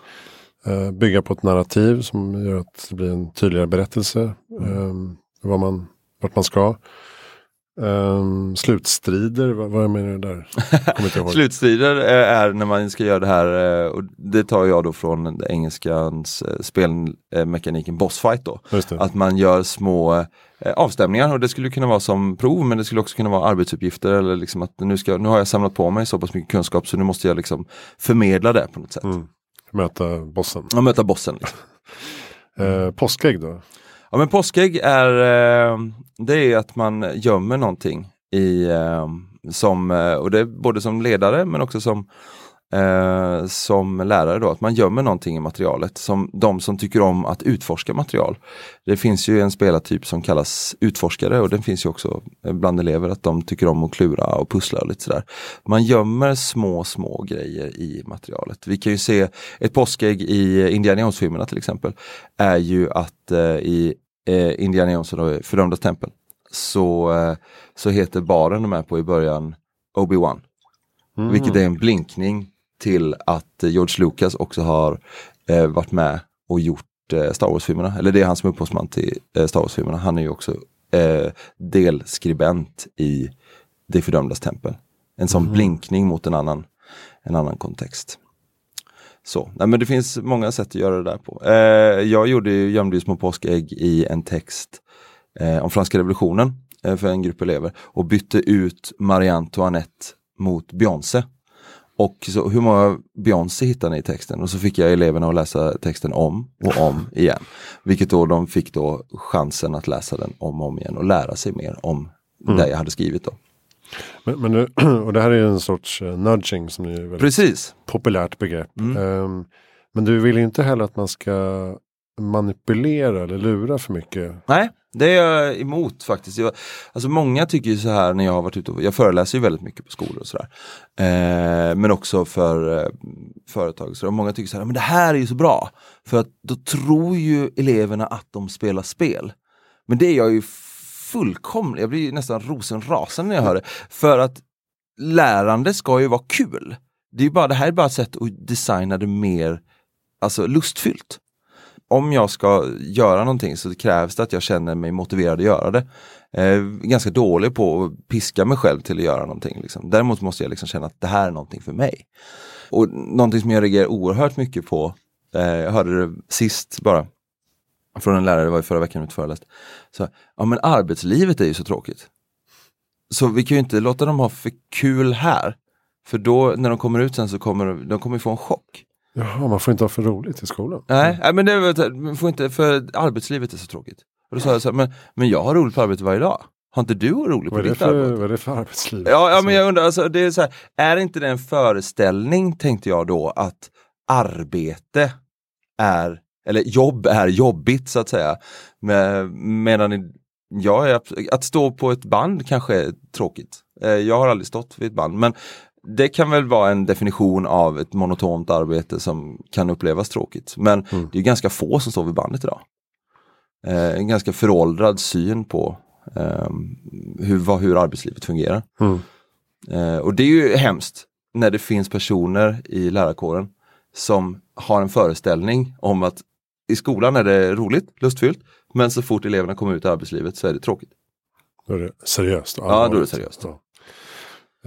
Eh, bygga på ett narrativ som gör att det blir en tydligare berättelse. Eh, vad man, vart man ska. Eh, slutstrider, vad, vad menar du där? Slutstrider eh, är när man ska göra det här, eh, och det tar jag då från engelskans eh, spelmekaniken bossfight då. Att man gör små avstämningar och det skulle kunna vara som prov men det skulle också kunna vara arbetsuppgifter eller liksom att nu, ska, nu har jag samlat på mig så pass mycket kunskap så nu måste jag liksom förmedla det på något sätt. Mm. Möta bossen. Och möta bossen. Liksom. Eh, påskägg då? Ja men påskägg är, eh, det är att man gömmer någonting i, eh, som, eh, och det är både som ledare men också som, eh, som lärare då, att man gömmer någonting i materialet. Som de som tycker om att utforska material. Det finns ju en spelartyp som kallas utforskare och den finns ju också bland elever att de tycker om att klura och pussla och lite sådär. Man gömmer små, små grejer i materialet. Vi kan ju se ett påskägg i Indiana Jones-filmerna till exempel. Är ju att eh, i eh, Indiana Jones och de fördömda tempel så, eh, så heter baren de är på i början Obi-Wan. Mm. Vilket är en blinkning till att George Lucas också har eh, varit med och gjort eh, Star Wars-filmerna. Eller det är han som är upphovsman till eh, Star Wars-filmerna. Han är ju också eh, delskribent i Det fördömdas tempel. En sån blinkning mot en annan, en annan kontext. Så, nej men det finns många sätt att göra det där på. Eh, jag gjorde ju, gömde ju små påskägg i en text eh, om franska revolutionen för en grupp elever och bytte ut Marie Antoinette mot Beyoncé. Och så, hur många Beyoncé hittade ni i texten? Och så fick jag eleverna att läsa texten om och om igen. Vilket då de fick då chansen att läsa den om och om igen och lära sig mer om det jag hade skrivit då. Men, men, och det här är en sorts uh, nudging som är väldigt Precis. populärt begrepp. Mm. Ehm, men du vill inte heller att man ska manipulera eller lura för mycket. Nej, det är jag emot faktiskt. Jag, alltså många tycker ju så här när jag har varit ute och jag föreläser ju väldigt mycket på skolor och sådär. Eh, men också för eh, företag. Så där. många tycker så här, men det här är ju så bra. För att då tror ju eleverna att de spelar spel. Men det är jag ju fullkomligt, jag blir ju nästan rosenrasande när jag hör det. För att lärande ska ju vara kul. Det, är ju bara, det här är bara ett sätt att designa det mer alltså, lustfyllt om jag ska göra någonting så krävs det att jag känner mig motiverad att göra det. Eh, ganska dålig på att piska mig själv till att göra någonting. Liksom. Däremot måste jag liksom känna att det här är någonting för mig. Och någonting som jag reagerar oerhört mycket på, eh, jag hörde det sist bara, från en lärare, det var i förra veckan mitt föreläst. Så, ja men arbetslivet är ju så tråkigt. Så vi kan ju inte låta dem ha för kul här. För då när de kommer ut sen så kommer de, de kommer få en chock. Jaha, man får inte ha för roligt i skolan. Nej, nej men det man får inte, för arbetslivet är så tråkigt. Och då sa jag så här, men, men jag har roligt på arbetet varje dag. Har inte du roligt på ditt för, arbete? vad är det för arbetsliv? Ja, ja men jag undrar, alltså, det är, så här, är inte det en föreställning, tänkte jag då, att arbete är, eller jobb är jobbigt så att säga. Med, medan jag är, att stå på ett band kanske är tråkigt. Eh, Jag har aldrig stått vid ett band, men det kan väl vara en definition av ett monotont arbete som kan upplevas tråkigt. Men Mm. det är ganska få som står vid bandet idag. Eh, en ganska föråldrad syn på eh, hur, vad, hur arbetslivet fungerar. Mm. Eh, och det är ju hemskt när det finns personer i lärarkåren som har en föreställning om att i skolan är det roligt, lustfyllt, men så fort eleverna kommer ut i arbetslivet så är det tråkigt. Då är det seriöst. Ja, då är det seriöst. Ja.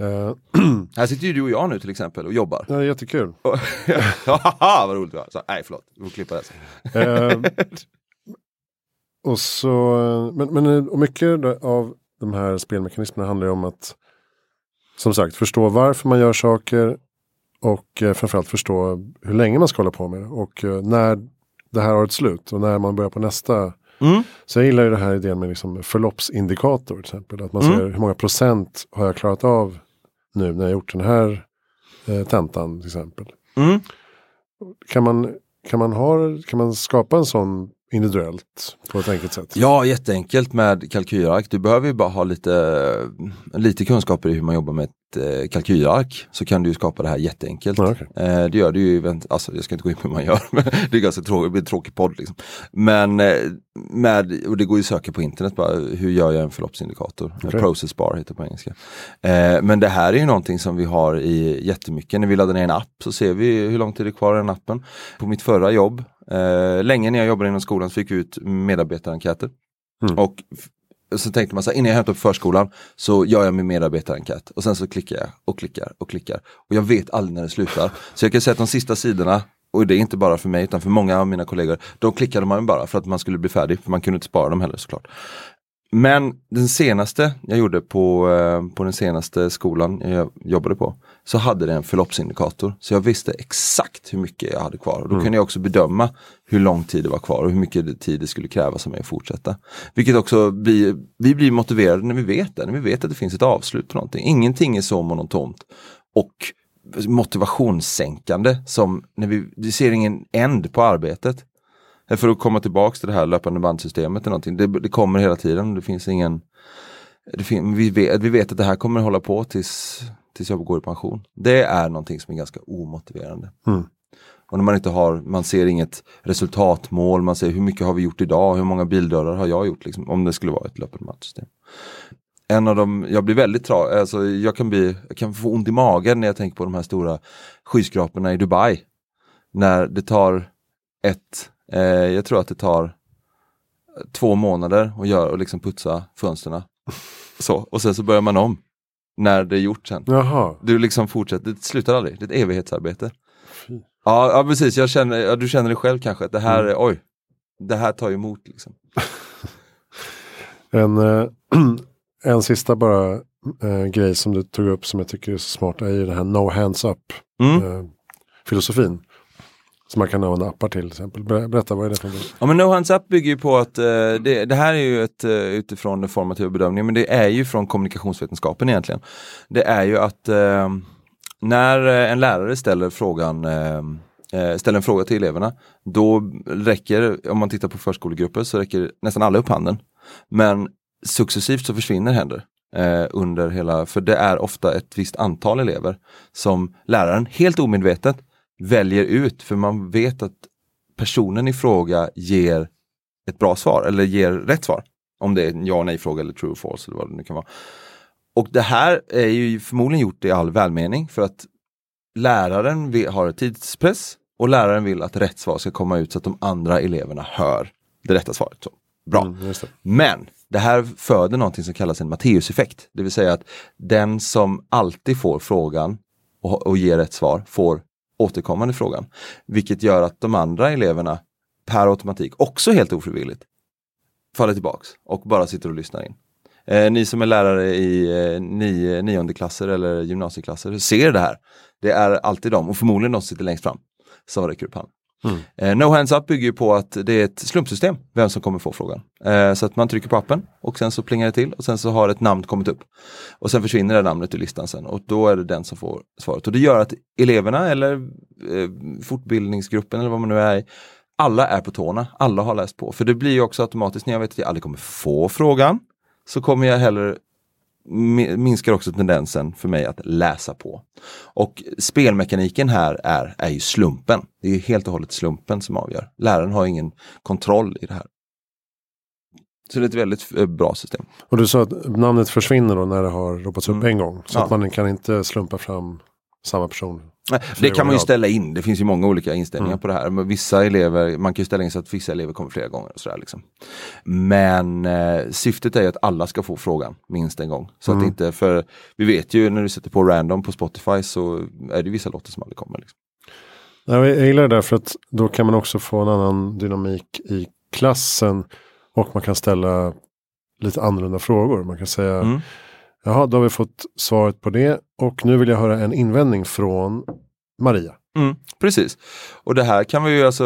Uh, här sitter ju du och jag nu till exempel och jobbar. Ja, det är jättekul. vad roligt det var. Så, nej, förlåt, vi får klippa det sen. uh, och så, men, men och mycket av de här spelmekanismerna handlar ju om att som sagt förstå varför man gör saker och eh, framförallt förstå hur länge man ska hålla på med det och eh, när det här har ett slut och när man börjar på nästa. Mm. Så jag gillar ju den här idén med liksom förloppsindikator till exempel. Att man Mm. ser hur många procent har jag klarat av nu när jag gjort den här eh, tentan till exempel. Mm. Kan man, kan, man ha, kan man skapa en sån individuellt på ett enkelt sätt? Ja, jätteenkelt med kalkylark. Du behöver ju bara ha lite, lite kunskaper i hur man jobbar med ett eh, kalkylark. Så kan du ju skapa det här jätteenkelt. Ja, okej. Eh, det gör du ju, alltså jag ska inte gå in på hur man gör, men det är ganska tråkigt, det blir en tråkig podd liksom. Men eh, med, och det går ju att söka på internet bara, hur gör jag en förloppsindikator? Okej. Process bar heter det på engelska. Men det här är ju någonting som vi har i jättemycket, när vi laddar ner en app så ser vi hur lång tid det är kvar i den appen. På mitt förra jobb, eh, länge när jag jobbade inom skolan så fick vi ut medarbetarenkäter. Mm. Och så tänkte man så här, innan jag hämtar upp förskolan så gör jag min medarbetarenkät och sen så klickar jag och klickar och klickar. Och jag vet aldrig när det slutar. Så jag kan säga att de sista sidorna, och det är inte bara för mig utan för många av mina kollegor, de klickade man bara för att man skulle bli färdig, för man kunde inte spara dem heller såklart. Men den senaste jag gjorde på, eh, på den senaste skolan jag jobbade på så hade det en förloppsindikator. Så jag visste exakt hur mycket jag hade kvar. Och då kunde jag också bedöma hur lång tid det var kvar och hur mycket tid det skulle krävas av mig att fortsätta. Vilket också blir, vi blir motiverade när vi vet det, när vi vet att det finns ett avslut på någonting. Ingenting är så monotont och motivationssänkande som när vi, vi ser ingen end på arbetet. Eh, För att komma tillbaks till det här löpande bandsystemet eller någonting. Det, det kommer hela tiden. Det finns ingen det fin, vi, vet, vi vet att det här kommer hålla på tills, tills jag går i pension. Det är någonting som är ganska omotiverande. Mm. Och när man inte har, man ser inget resultatmål, man ser hur mycket har vi gjort idag, hur många bildörrar har jag gjort, liksom, om det skulle vara ett löpande bandsystem. En av dem, jag blir väldigt tra, alltså jag kan bli, jag kan få ont i magen när jag tänker på de här stora skyskraporna i Dubai. När det tar ett, eh, jag tror att det tar två månader att göra och liksom putsa fönstren. Så, och sen så börjar man om. När det är gjort sen. Jaha, Du liksom fortsätter, det slutar aldrig, det är ett evighetsarbete. Ja, ja precis, jag känner, ja, du känner det själv kanske, det här, är- oj, det här tar emot liksom. En, eh, en sista bara eh, grej som du tog upp som jag tycker är så smart är ju det här no hands up Mm. eh, filosofin. Som man kan använda appar till till exempel. Berätta, vad är det för något? Ja men No Hands Up bygger ju på att eh, det, det här är ju ett, eh, utifrån den formativa bedömningen, men det är ju från kommunikationsvetenskapen egentligen. Det är ju att eh, när eh, en lärare ställer frågan eh, eh, ställer en fråga till eleverna, då räcker, om man tittar på förskolegrupper, så räcker nästan alla upp handen. Men successivt så försvinner händer eh, under hela, för det är ofta ett visst antal elever som läraren helt omedvetet väljer ut, för man vet att personen i fråga ger ett bra svar eller ger rätt svar. Om det är en ja och nej fråga eller true or false eller vad det nu kan vara. Och det här är ju förmodligen gjort i all välmening för att läraren har ett tidspress och läraren vill att rätt svar ska komma ut så att de andra eleverna hör det rätta svaret. Så, bra. Mm, det. Men det här föder någonting som kallas en Matteuseffekt. Det vill säga att den som alltid får frågan och, och ger rätt svar får återkommande frågan. Vilket gör att de andra eleverna per automatik, också helt ofrivilligt, faller tillbaks och bara sitter och lyssnar in. Eh, ni som är lärare i eh, nio, eh, nionde klasser eller gymnasieklasser ser det här. Det är alltid de och förmodligen de som sitter längst fram som räcker upp handen. Mm. Eh, no Hands Up bygger ju på att det är ett slumpsystem, vem som kommer få frågan. Eh, så att man trycker på appen och sen så plingar det till och sen så har ett namn kommit upp. Och sen försvinner det namnet ur listan sen och då är det den som får svaret. Och det gör att eleverna eller eh, fortbildningsgruppen eller vad man nu är i, alla är på tårna, alla har läst på. För det blir ju också automatiskt när jag vet att jag aldrig kommer få frågan, så kommer jag heller minskar också tendensen för mig att läsa på. Och spelmekaniken här är, är ju slumpen. Det är helt och hållet slumpen som avgör. Läraren har ingen kontroll i det här. Så det är ett väldigt eh, bra system. Och du sa att namnet försvinner då när det har ropats upp Mm. en gång. Så Ja. att man kan inte slumpa fram samma person det kan man ju ställa in, det finns ju många olika inställningar mm. på det här. Men vissa elever, man kan ju ställa in så att vissa elever kommer flera gånger. Och sådär liksom. Men eh, syftet är att alla ska få frågan minst en gång. Så mm. att inte, för vi vet ju när du sätter på random på Spotify så är det vissa låtar som aldrig kommer. Liksom. Jag gillar det där för att då kan man också få en annan dynamik i klassen. Och man kan ställa lite annorlunda frågor. Man kan säga mm. Jaha, då har vi fått svaret på det. Och nu vill jag höra en invändning från Maria. Mm, precis. Och det här kan vi ju alltså,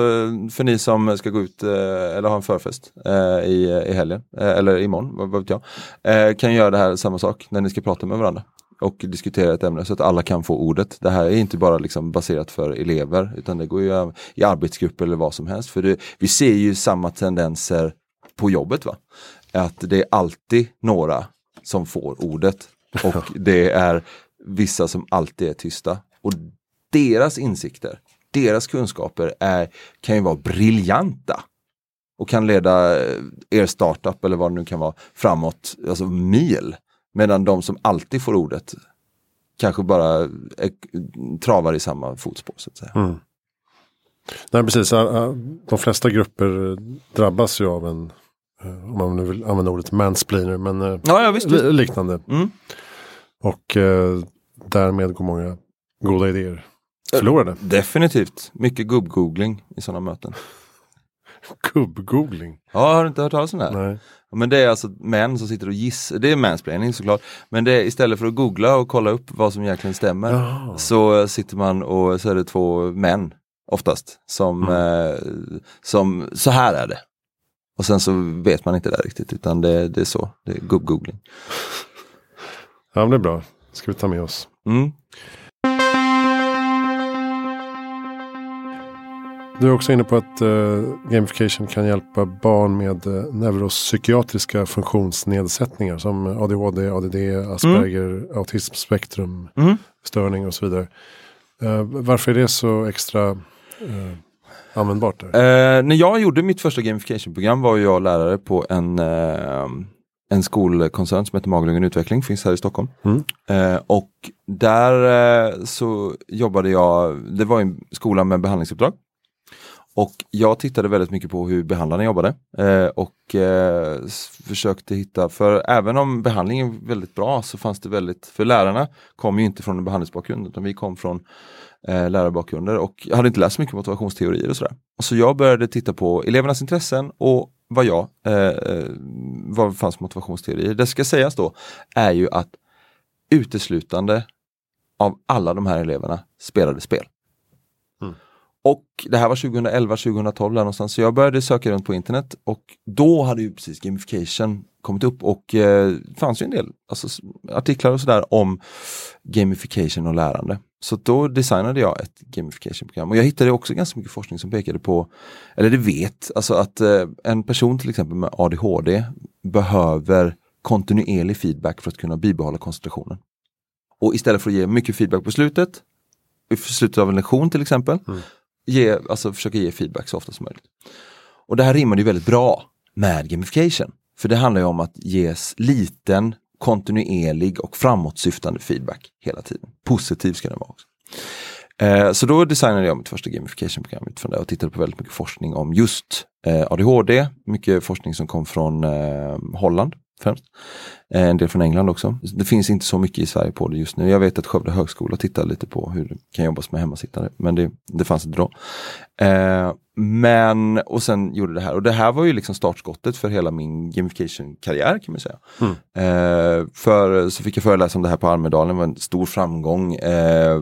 för ni som ska gå ut eh, eller ha en förfest eh, i, i helgen, eh, eller imorgon, vad, vad vet jag, eh, kan göra det här samma sak när ni ska prata med varandra och diskutera ett ämne så att alla kan få ordet. Det här är inte bara liksom baserat för elever utan det går ju i arbetsgrupper eller vad som helst. För det, vi ser ju samma tendenser på jobbet. va Att det är alltid några som får ordet och det är vissa som alltid är tysta. Och deras insikter, deras kunskaper är, kan ju vara briljanta och kan leda er startup eller vad det nu kan vara framåt, alltså mil. Medan de som alltid får ordet kanske bara är, travar i samma fotspår. så att säga. Mm. Nej, precis. De flesta grupper drabbas ju av en, eh, om man nu vill använda ordet mansplainer, men eh, ja, ja, visst, liknande. Mm. Och eh, därmed går många goda idéer förlorade. Definitivt. Mycket gubb-googling i sådana möten. Gubb-googling? Ja, har du inte hört talas om det? Nej. Men det är alltså män som sitter och gissar, det är mansplaining såklart. Men det är istället för att googla och kolla upp vad som egentligen stämmer ja. så sitter man och så är det två män oftast som, mm. eh, som så här är det. Och sen så vet man inte det riktigt utan det, det är så, det är gubb-googling. Ja men det är bra, ska vi ta med oss. Mm. Du är också inne på att uh, gamification kan hjälpa barn med uh, neuropsykiatriska funktionsnedsättningar som ADHD, ADD, Asperger, mm. autismspektrum, mm. störning och så vidare. Uh, varför är det så extra användbart? Där? när jag gjorde mitt första gamification-program var jag lärare på en en skolkoncern som heter Maglungen Utveckling, finns här i Stockholm. Mm. Eh, och där eh, så jobbade jag, det var en skola med behandlingsuppdrag. Och jag tittade väldigt mycket på hur behandlarna jobbade eh, och eh, försökte hitta, för även om behandlingen är väldigt bra så fanns det väldigt, för lärarna kom ju inte från en behandlingsbakgrund utan vi kom från eh, lärarbakgrunder och jag hade inte läst så mycket motivationsteorier och sådär. Så jag började titta på elevernas intressen och vad jag, eh, eh vad fanns motivationsteorier. Det ska sägas då är ju att uteslutande av alla de här eleverna spelade spel. Och det här var 2011, 2012 där någonstans. Så jag började söka runt på internet och då hade ju precis gamification kommit upp och eh, fanns ju en del alltså, artiklar och sådär om gamification och lärande. Så då designade jag ett gamification-program och jag hittade också ganska mycket forskning som pekade på, eller det vet, alltså att eh, en person till exempel med ADHD behöver kontinuerlig feedback för att kunna bibehålla koncentrationen. Och istället för att ge mycket feedback på slutet, i slutet av en lektion till exempel, mm ge, alltså försöka ge feedback så ofta som möjligt. Och det här rimmar ju väldigt bra med gamification. För det handlar ju om att ges liten, kontinuerlig och framåtsyftande feedback hela tiden. Positiv ska den vara också. Eh, så då designade jag mitt första gamification-program utifrån det och tittade på väldigt mycket forskning om just eh, ADHD, mycket forskning som kom från eh, Holland främst. Eh, en del från England också. Det finns inte så mycket i Sverige på det just nu. Jag vet att Skövde högskola tittar lite på hur det kan jobbas med hemmasittare, men det, det fanns inte då. Eh, men, och sen gjorde det här. Och det här var ju liksom startskottet för hela min gamification-karriär kan man säga. Mm. Eh, för så fick jag föreläsa om det här på Almedalen, det var en stor framgång. Eh,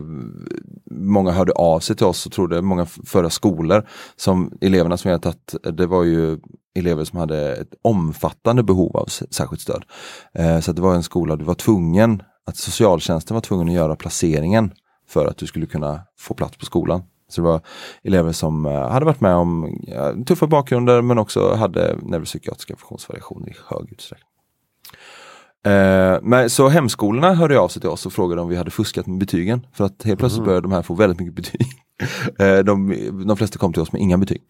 många hörde av sig till oss och trodde, många förra skolor som eleverna som jag tagit, det var ju elever som hade ett omfattande behov av särskilt stöd. Eh, så det var en skola, du var tvungen, att socialtjänsten var tvungen att göra placeringen för att du skulle kunna få plats på skolan. Så det var elever som eh, hade varit med om tuffa bakgrunder men också hade neuropsykiatriska funktionsvariationer i hög utsträckning. Eh, men, så hemskolorna hörde av sig till oss och frågade om vi hade fuskat med betygen. För att helt plötsligt mm. började de här få väldigt mycket betyg. de, de flesta kom till oss med inga betyg.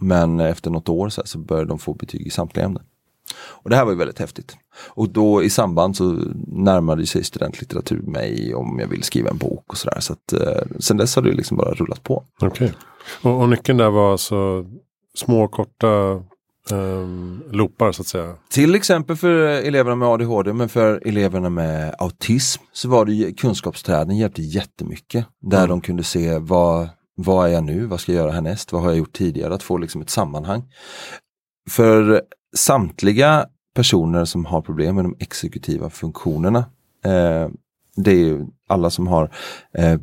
Men efter något år så, så började de få betyg i samtliga ämnen. Och det här var ju väldigt häftigt. Och då i samband så närmade sig studentlitteratur mig om jag vill skriva en bok och sådär. Så att eh, sen dess har det liksom bara rullat på. Okej. Okay. Och, och nyckeln där var alltså små korta um, loopar så att säga? Till exempel för eleverna med ADHD men för eleverna med autism så var det kunskapsträden hjälpte jättemycket. Där mm. de kunde se vad, vad är jag nu, vad ska jag göra härnäst, vad har jag gjort tidigare, att få liksom ett sammanhang. För samtliga personer som har problem med de exekutiva funktionerna, eh, det är ju alla som har eh,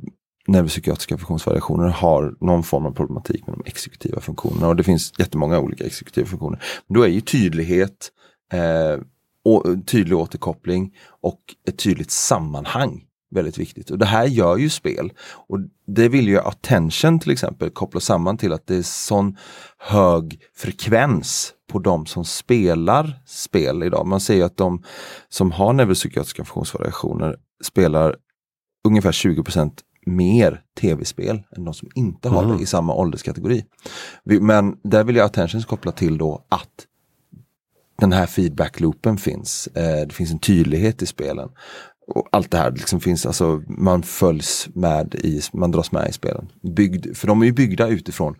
neuropsykiatriska funktionsvariationer har någon form av problematik med de exekutiva funktionerna och det finns jättemånga olika exekutiva funktioner. Men då är ju tydlighet, eh, och, tydlig återkoppling och ett tydligt sammanhang väldigt viktigt. Och det här gör ju spel. Och det vill ju attention till exempel koppla samman till att det är sån hög frekvens på de som spelar spel idag. Man ser ju att de som har neuropsykiatriska funktionsvariationer spelar ungefär 20% mer tv-spel än de som inte har mm. det i samma ålderskategori. Men där vill jag attention koppla till då att den här feedback-loopen finns. Eh, det finns en tydlighet i spelen. Och allt det här liksom finns, alltså man följs med i, man dras med i spelen. Byggd, för de är ju byggda utifrån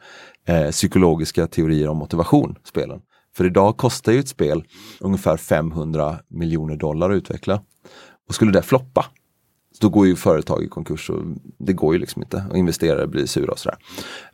eh, psykologiska teorier om motivation, spelen. För idag kostar ju ett spel ungefär 500 miljoner dollar att utveckla. Och skulle det floppa, då går ju företag i konkurs och det går ju liksom inte och investerare blir sura och sådär.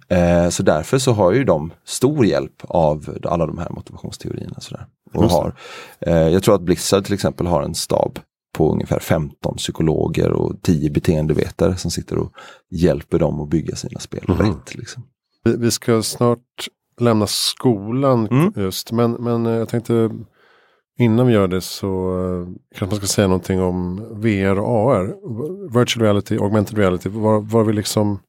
Eh, så därför så har ju de stor hjälp av alla de här motivationsteorierna. Sådär. Och har, eh, jag tror att Blizzard till exempel har en stab på ungefär 15 psykologer och 10 beteendevetare som sitter och hjälper dem att bygga sina spel mm. rätt. Liksom. Vi, vi, ska snart lämna skolan mm. just, men, men eh, jag tänkte Innan vi gör det så uh, kanske man ska säga någonting om VR och AR. Virtual reality, augmented reality. Var, var vi liksom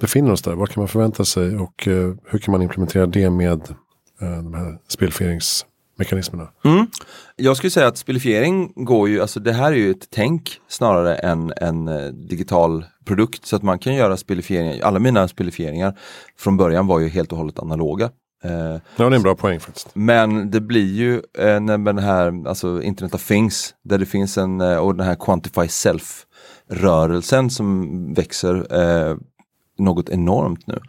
befinner oss där. Vad kan man förvänta sig och uh, hur kan man implementera det med de här spelfieringsmekanismerna? Mm. Jag skulle säga att spelifiering går ju, alltså det här är ju ett tänk snarare än en digital produkt. Så att man kan göra spelifieringar, alla mina spelifieringar från början var ju helt och hållet analoga. Eh, ja, det är en bra poäng faktiskt. Men det blir ju eh, med den här, alltså Internet of Things, där det finns en, eh, och den här Quantify Self rörelsen som växer eh, något enormt nu.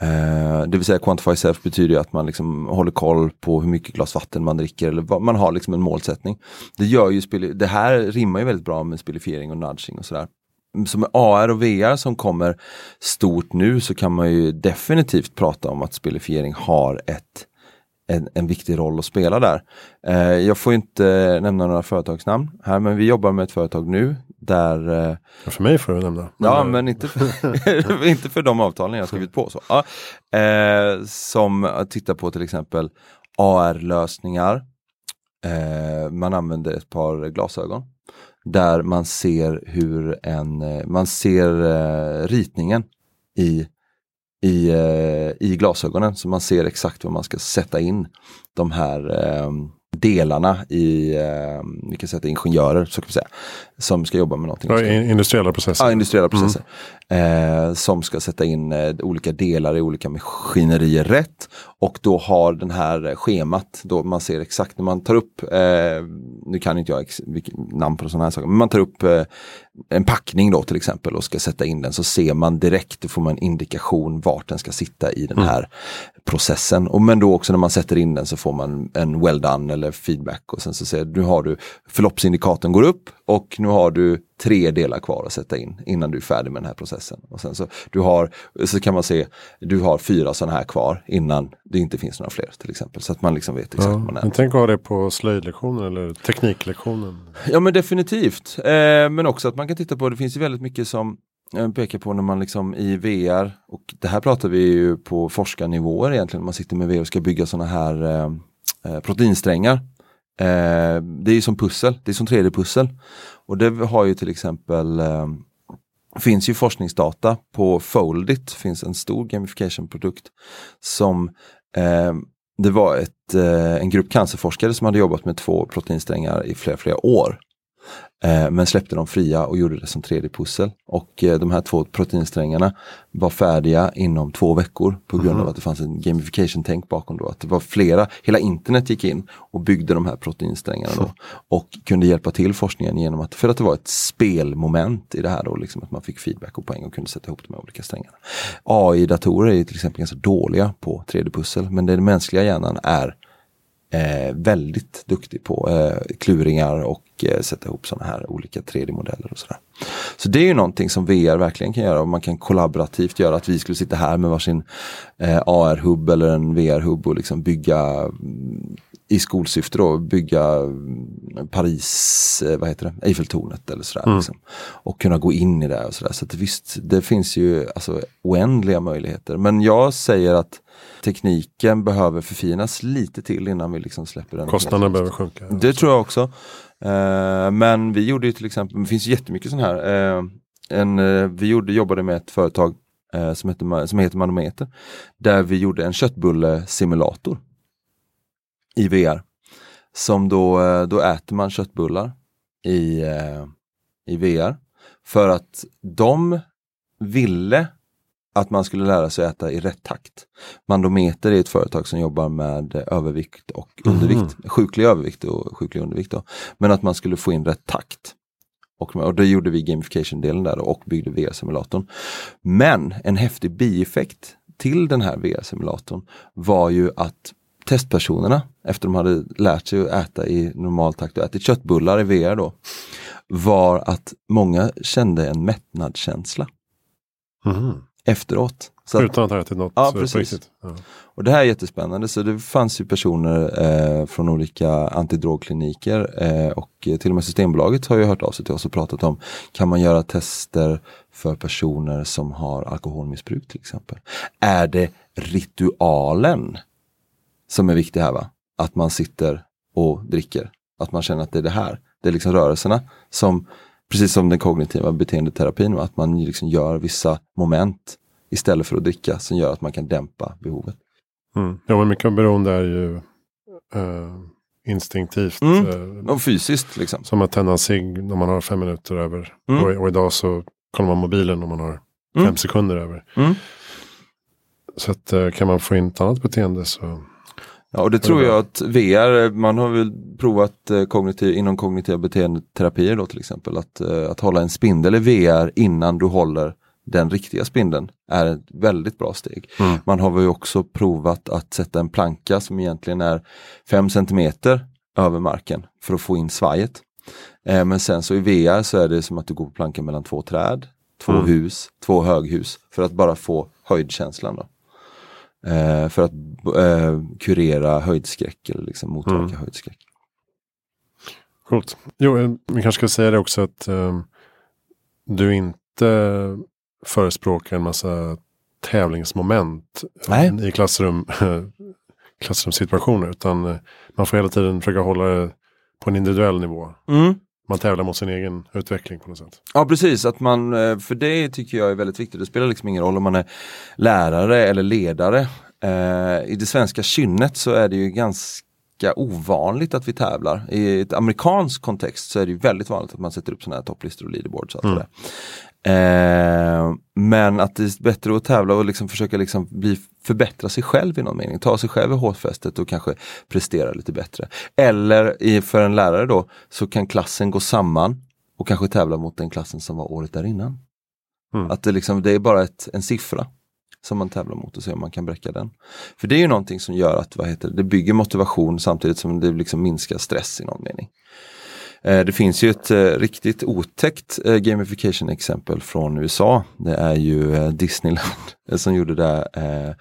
Eh, det vill säga Quantify Self betyder att man liksom håller koll på hur mycket glas vatten man dricker eller vad, man har liksom en målsättning. Det gör ju det här rimmar ju väldigt bra med spelifiering och nudging och sådär som AR och VR som kommer stort nu så kan man ju definitivt prata om att spelifiering har ett en, en viktig roll att spela där. Eh, jag får inte nämna några företagsnamn här men vi jobbar med ett företag nu där... Eh, för mig får du nämna. Ja men inte för, inte för de avtalen jag skrivit på. Så. Ja, eh, som tittar på till exempel AR-lösningar. Man använder ett par glasögon där man ser hur en, man ser ritningen i, i, eh, i glasögonen så man ser exakt vad man ska sätta in de här ehm, delarna i, vi kan säga ingenjörer så kan vi säga, som ska jobba med någonting. Ja, industriella processer. Ja, industriella processer. Mm. som ska sätta in olika delar i olika maskinerier rätt och då har den här schemat, då man ser exakt när man tar upp, eh, nu kan inte jag namn på sådana här saker, men man tar upp eh, en packning då till exempel och ska sätta in den så ser man direkt, då får man en indikation vart den ska sitta i den mm. här mm. Processen. Och men då också när man sätter in den så får man en well done eller feedback och sen så ser du, nu har du förloppsindikatorn går upp och nu har du tre delar kvar att sätta in innan du är färdig med den här processen. Och sen så, du har, så kan man se, du har fyra sådana här kvar innan det inte finns några fler till exempel. Så att man liksom vet exakt ja, man är. Men tänk att ha det på slöjdlektionen eller tekniklektionen. Ja men definitivt. Eh, men också att man kan titta på, det finns ju väldigt mycket som Eh, pekar på när man liksom i VR, och det här pratar vi ju på forskarnivåer egentligen, man sitter med VR och ska bygga sådana här eh, eh proteinsträngar. Eh, det är ju som pussel, det är som 3D-pussel. Och det har ju till exempel eh, finns ju forskningsdata på Foldit, finns en stor gamification-produkt som eh, det var ett, eh, en grupp cancerforskare som hade jobbat med två proteinsträngar i flera, flera år. Eh, men släppte dem fria och gjorde det som 3D-pussel. Och eh, de här två proteinsträngarna var färdiga inom två veckor på grund av Mhm. att det fanns en gamification-tänk bakom då. Att det var flera, hela internet gick in och byggde de här proteinsträngarna då. Och kunde hjälpa till forskningen genom att, för att det var ett spelmoment i det här då, liksom att man fick feedback och poäng och kunde sätta ihop de här olika strängarna. AI-datorer är till exempel ganska dåliga på 3D-pussel, men den mänskliga hjärnan är eh, väldigt duktig på eh, kluringar och eh, sätta ihop sådana här olika 3D-modeller och sådär. Så det är ju någonting som VR verkligen kan göra och man kan kollaborativt göra att vi skulle sitta här med varsin eh, AR-hubb eller en VR-hubb och liksom bygga mm, i skolsyfte då, bygga mm, Paris, eh, vad heter det, Eiffeltornet eller sådär. Liksom. Och kunna gå in i det och sådär. Så att visst, det finns ju alltså, oändliga möjligheter. Men jag säger att tekniken behöver förfinas lite till innan vi liksom släpper den. Kostnaderna behöver sjunka. Det tror jag också. Eh, men vi gjorde ju till exempel, det finns jättemycket sån här. Eh, en, eh, vi gjorde, jobbade med ett företag eh, som, heter, som heter Manometer. Där vi gjorde en köttbullesimulator. I VR. Som då, eh, då äter man köttbullar i, eh, i VR. För att de ville att man skulle lära sig äta i rätt takt. Mandometer är ett företag som jobbar med övervikt och undervikt, sjuklig övervikt och sjuklig undervikt. Då. Men att man skulle få in rätt takt. Och, och då gjorde vi gamification-delen där och byggde VR-simulatorn. Men en häftig bieffekt till den här VR-simulatorn var ju att testpersonerna, efter de hade lärt sig att äta i normal takt och ätit köttbullar i VR då, var att många kände en mättnadskänsla Mhm. efteråt. Så att, Utan att ha ätit något Ja, precis. Ja. och det här är jättespännande, så det fanns ju personer eh, från olika antidrogkliniker eh, och till och med Systembolaget har ju hört av sig till oss och pratat om kan man göra tester för personer som har alkoholmissbruk till exempel. Är det ritualen som är viktig här va? Att man sitter och dricker, att man känner att det är det här. Det är liksom rörelserna som, precis som den kognitiva beteendeterapin, va? att man liksom gör vissa moment istället för att dricka som gör att man kan dämpa behovet. Mm. Ja, men mycket av beroende är ju eh, instinktivt. Mm. Eh, Och fysiskt liksom. som att tända en cigg när man har fem minuter över. Mm. Och, och idag så kollar man mobilen om man har Mm. fem sekunder över. Mm. Så att, eh, kan man få in ett annat beteende så. Ja, och det tror jag att VR, man har väl provat eh, kognitiv, inom kognitiva beteendeterapier då till exempel, att, eh, att hålla en spindel i VR innan du håller den riktiga spindeln är ett väldigt bra steg. Mm. Man har ju också provat att sätta en planka som egentligen är 5 centimeter över marken för att få in svajet. Eh, men sen så i VR så är det som att du går på plankan mellan två träd, två Mm. hus, två höghus för att bara få höjdkänslan. Då. Eh, för att eh, kurera höjdskräck eller liksom motverka Mm. höjdskräck. Coolt. Jo, eh, vi kanske ska säga det också att eh, du inte förespråkar en massa tävlingsmoment Nej. i klassrum, klassrumssituationer. Utan eh, man får hela tiden försöka hålla det på en individuell nivå. Mm. Man tävlar mot sin egen utveckling på något sätt. Ja precis, att man, eh, för det tycker jag är väldigt viktigt. Det spelar liksom ingen roll om man är lärare eller ledare. Eh, I det svenska kynnet så är det ju ganska ovanligt att vi tävlar. I ett amerikansk kontext så är det ju väldigt vanligt att man sätter upp sådana här topplistor och leaderboards. Och allt Mm. Eh, men att det är bättre att tävla och liksom försöka liksom bli, förbättra sig själv i någon mening. Ta sig själv i hårfästet och kanske prestera lite bättre. Eller i, för en lärare då så kan klassen gå samman och kanske tävla mot den klassen som var året där innan. Mm. Att det, liksom, det är bara ett, en siffra som man tävlar mot och se om man kan bräcka den. För det är ju någonting som gör att vad heter det, det bygger motivation samtidigt som det liksom minskar stress i någon mening. Eh, det finns ju ett eh, riktigt otäckt eh, gamification exempel från USA. Det är ju Disneyland som gjorde det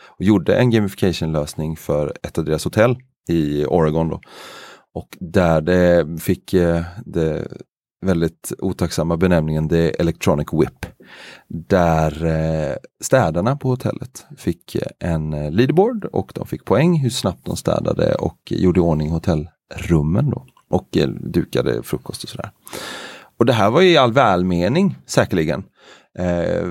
och gjorde en gamification lösning för ett av deras hotell i Oregon. Då. Och där det fick det väldigt otacksamma benämningen The Electronic Whip. Där städarna på hotellet fick en leaderboard och de fick poäng hur snabbt de städade och gjorde i ordning hotellrummen då. Och eh, dukade frukost och sådär. Och det här var i all välmening säkerligen. Eh,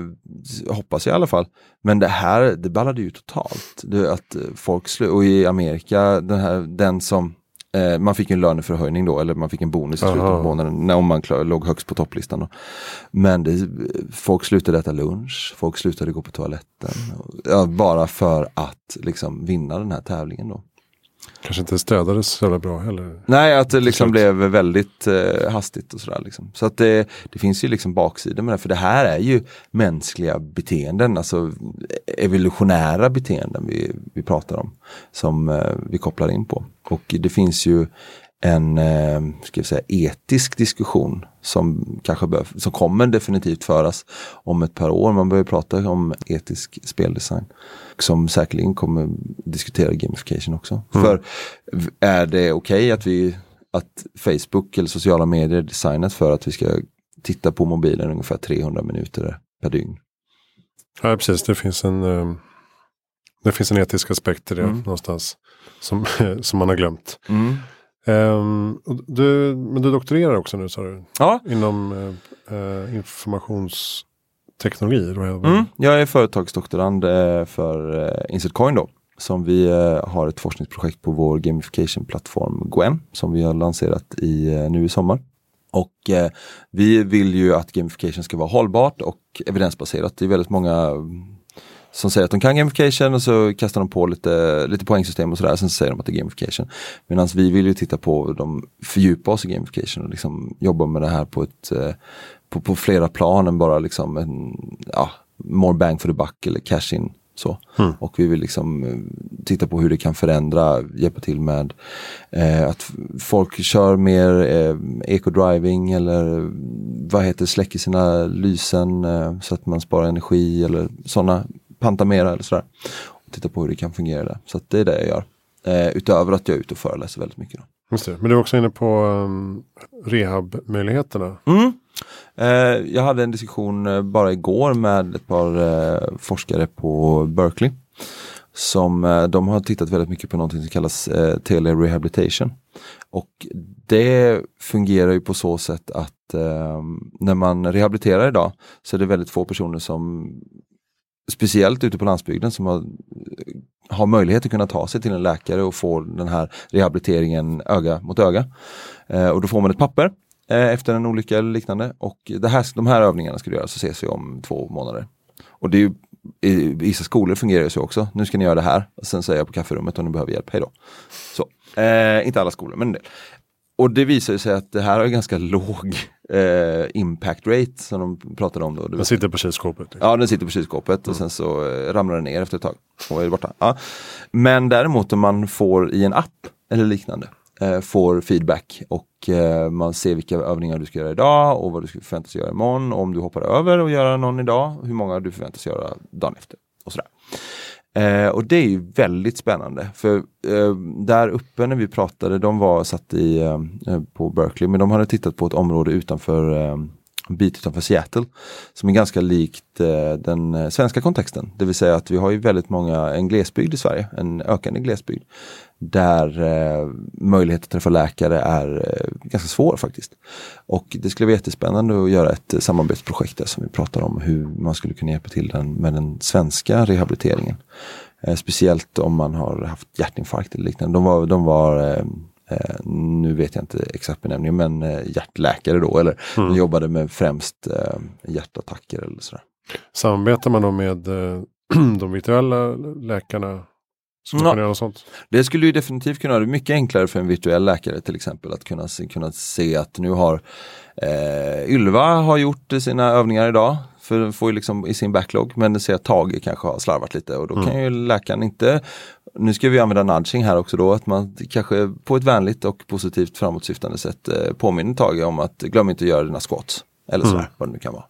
hoppas jag i alla fall. Men det här, det ballade ju totalt. Det, att eh, folk slu- och i Amerika, den, här, den som Eh, man fick en löneförhöjning då, eller man fick en bonus i slutet av månaden när om man klar, låg högst på topplistan. Då. Men det, folk slutade äta lunch, folk slutade gå på toaletten. Ja, bara för att liksom vinna den här tävlingen då. Kanske inte städades så jävla bra heller. Nej, att det liksom blev väldigt eh, hastigt och sådär. Liksom. Så att det, det finns ju liksom baksidor med det, för det här är ju mänskliga beteenden, alltså evolutionära beteenden vi, vi pratar om, som eh, vi kopplar in på. Och det finns ju en eh, ska säga, etisk diskussion som kanske bör, som kommer definitivt föras om ett par år. Man börjar prata om etisk speldesign. Som säkerligen kommer diskutera gamification också. För v- är det okej att vi att Facebook eller sociala medier är designat för att vi ska titta på mobilen ungefär 300 minuter per dygn? Ja, precis. Det finns en, eh, det finns en etisk aspekt i det Mm. någonstans. Som, som man har glömt. Mm. Ehm, och du, men du doktorerar också nu sa du? Ja, Inom eh, eh, teknologi. Mm, jag är företagsdoktorand eh, för eh, Insertcoin då. Som vi eh, har ett forskningsprojekt på vår gamification-plattform Gwen. Som vi har lanserat i, nu i sommar. Och eh, vi vill ju att gamification ska vara hållbart och evidensbaserat. Det är väldigt många mm, som säger att de kan gamification och så kastar de på lite, lite poängsystem och sådär. Sen så säger de att det är gamification. Medan vi vill ju titta på, de fördjupa oss i gamification och liksom jobba med det här på ett eh, på, på flera plan än bara liksom en, ja, more bang for the buck eller cash in. Så. Mm. Och vi vill liksom eh, titta på hur det kan förändra, hjälpa till med eh, att folk kör mer eh, eco-driving eller eh, vad heter släcker sina lysen eh, så att man sparar energi eller sådana, panta mera eller sådär. Och titta på hur det kan fungera där. Så det är det jag gör. Eh, utöver att jag är ute och föreläser väldigt mycket. Då. Just det. Men du är också inne på um, rehabmöjligheterna. Mm. Eh, jag hade en diskussion eh, bara igår med ett par eh, forskare på Berkeley. Som de har tittat väldigt mycket på någonting som kallas eh, telerehabilitation. Och det fungerar ju på så sätt att eh, när man rehabiliterar idag så är det väldigt få personer som speciellt ute på landsbygden som har, har möjlighet att kunna ta sig till en läkare och få den här rehabiliteringen öga mot öga. Eh, och då får man ett papper efter en olycka eller liknande och det här, de här övningarna ska du göra så ses vi om två månader. Och det är ju, i vissa skolor fungerar det så också. Nu ska ni göra det här, och sen säger jag på kafferummet om ni behöver hjälp, hej då. Så. Eh, inte alla skolor, men en del. Och det visar ju sig att det här har ganska låg eh, impact rate som de pratade om då. Den sitter på kylskåpet. Ja, den sitter på kylskåpet och sen så eh, ramlar den ner efter ett tag och är borta. Ja. Men däremot om man får i en app eller liknande eh, Eh, får feedback och eh, man ser vilka övningar du ska göra idag och vad du ska förväntas göra imorgon. Och om du hoppar över och göra någon idag, hur många du förväntas göra dagen efter. Och sådär. Eh, och det är ju väldigt spännande för eh, där uppe när vi pratade, de var satt i, eh, på Berkeley, men de hade tittat på ett område utanför eh, en bit utanför Seattle som är ganska likt eh, den eh, svenska kontexten. Det vill säga att vi har ju väldigt många, en glesbygd i Sverige, en ökande glesbygd. Där eh, möjlighet att träffa läkare är eh, ganska svår faktiskt. Och det skulle vara jättespännande att göra ett eh, samarbetsprojekt där som vi pratar om hur man skulle kunna hjälpa till den, med den svenska rehabiliteringen. Eh, speciellt om man har haft hjärtinfarkt eller liknande. De var, de var eh, nu vet jag inte exakt benämningen, men eh, hjärtläkare då, eller de jobbade med främst eh, hjärtattacker eller sådär. Samarbetar man då med eh, de virtuella läkarna? Ja. göra något sånt? Det skulle ju definitivt kunna vara mycket enklare för en virtuell läkare till exempel att kunna, se- kunna se att nu har eh, Ylva har gjort sina övningar idag. För får ju liksom i sin backlog men ser att Tage kanske har slarvat lite och då kan ju läkaren inte Nu ska vi använda nudging här också då att man kanske på ett vänligt och positivt framåtsyftande sätt eh, påminner Tage om att glöm inte att göra dina squats. Eller sådär, vad det nu kan vara.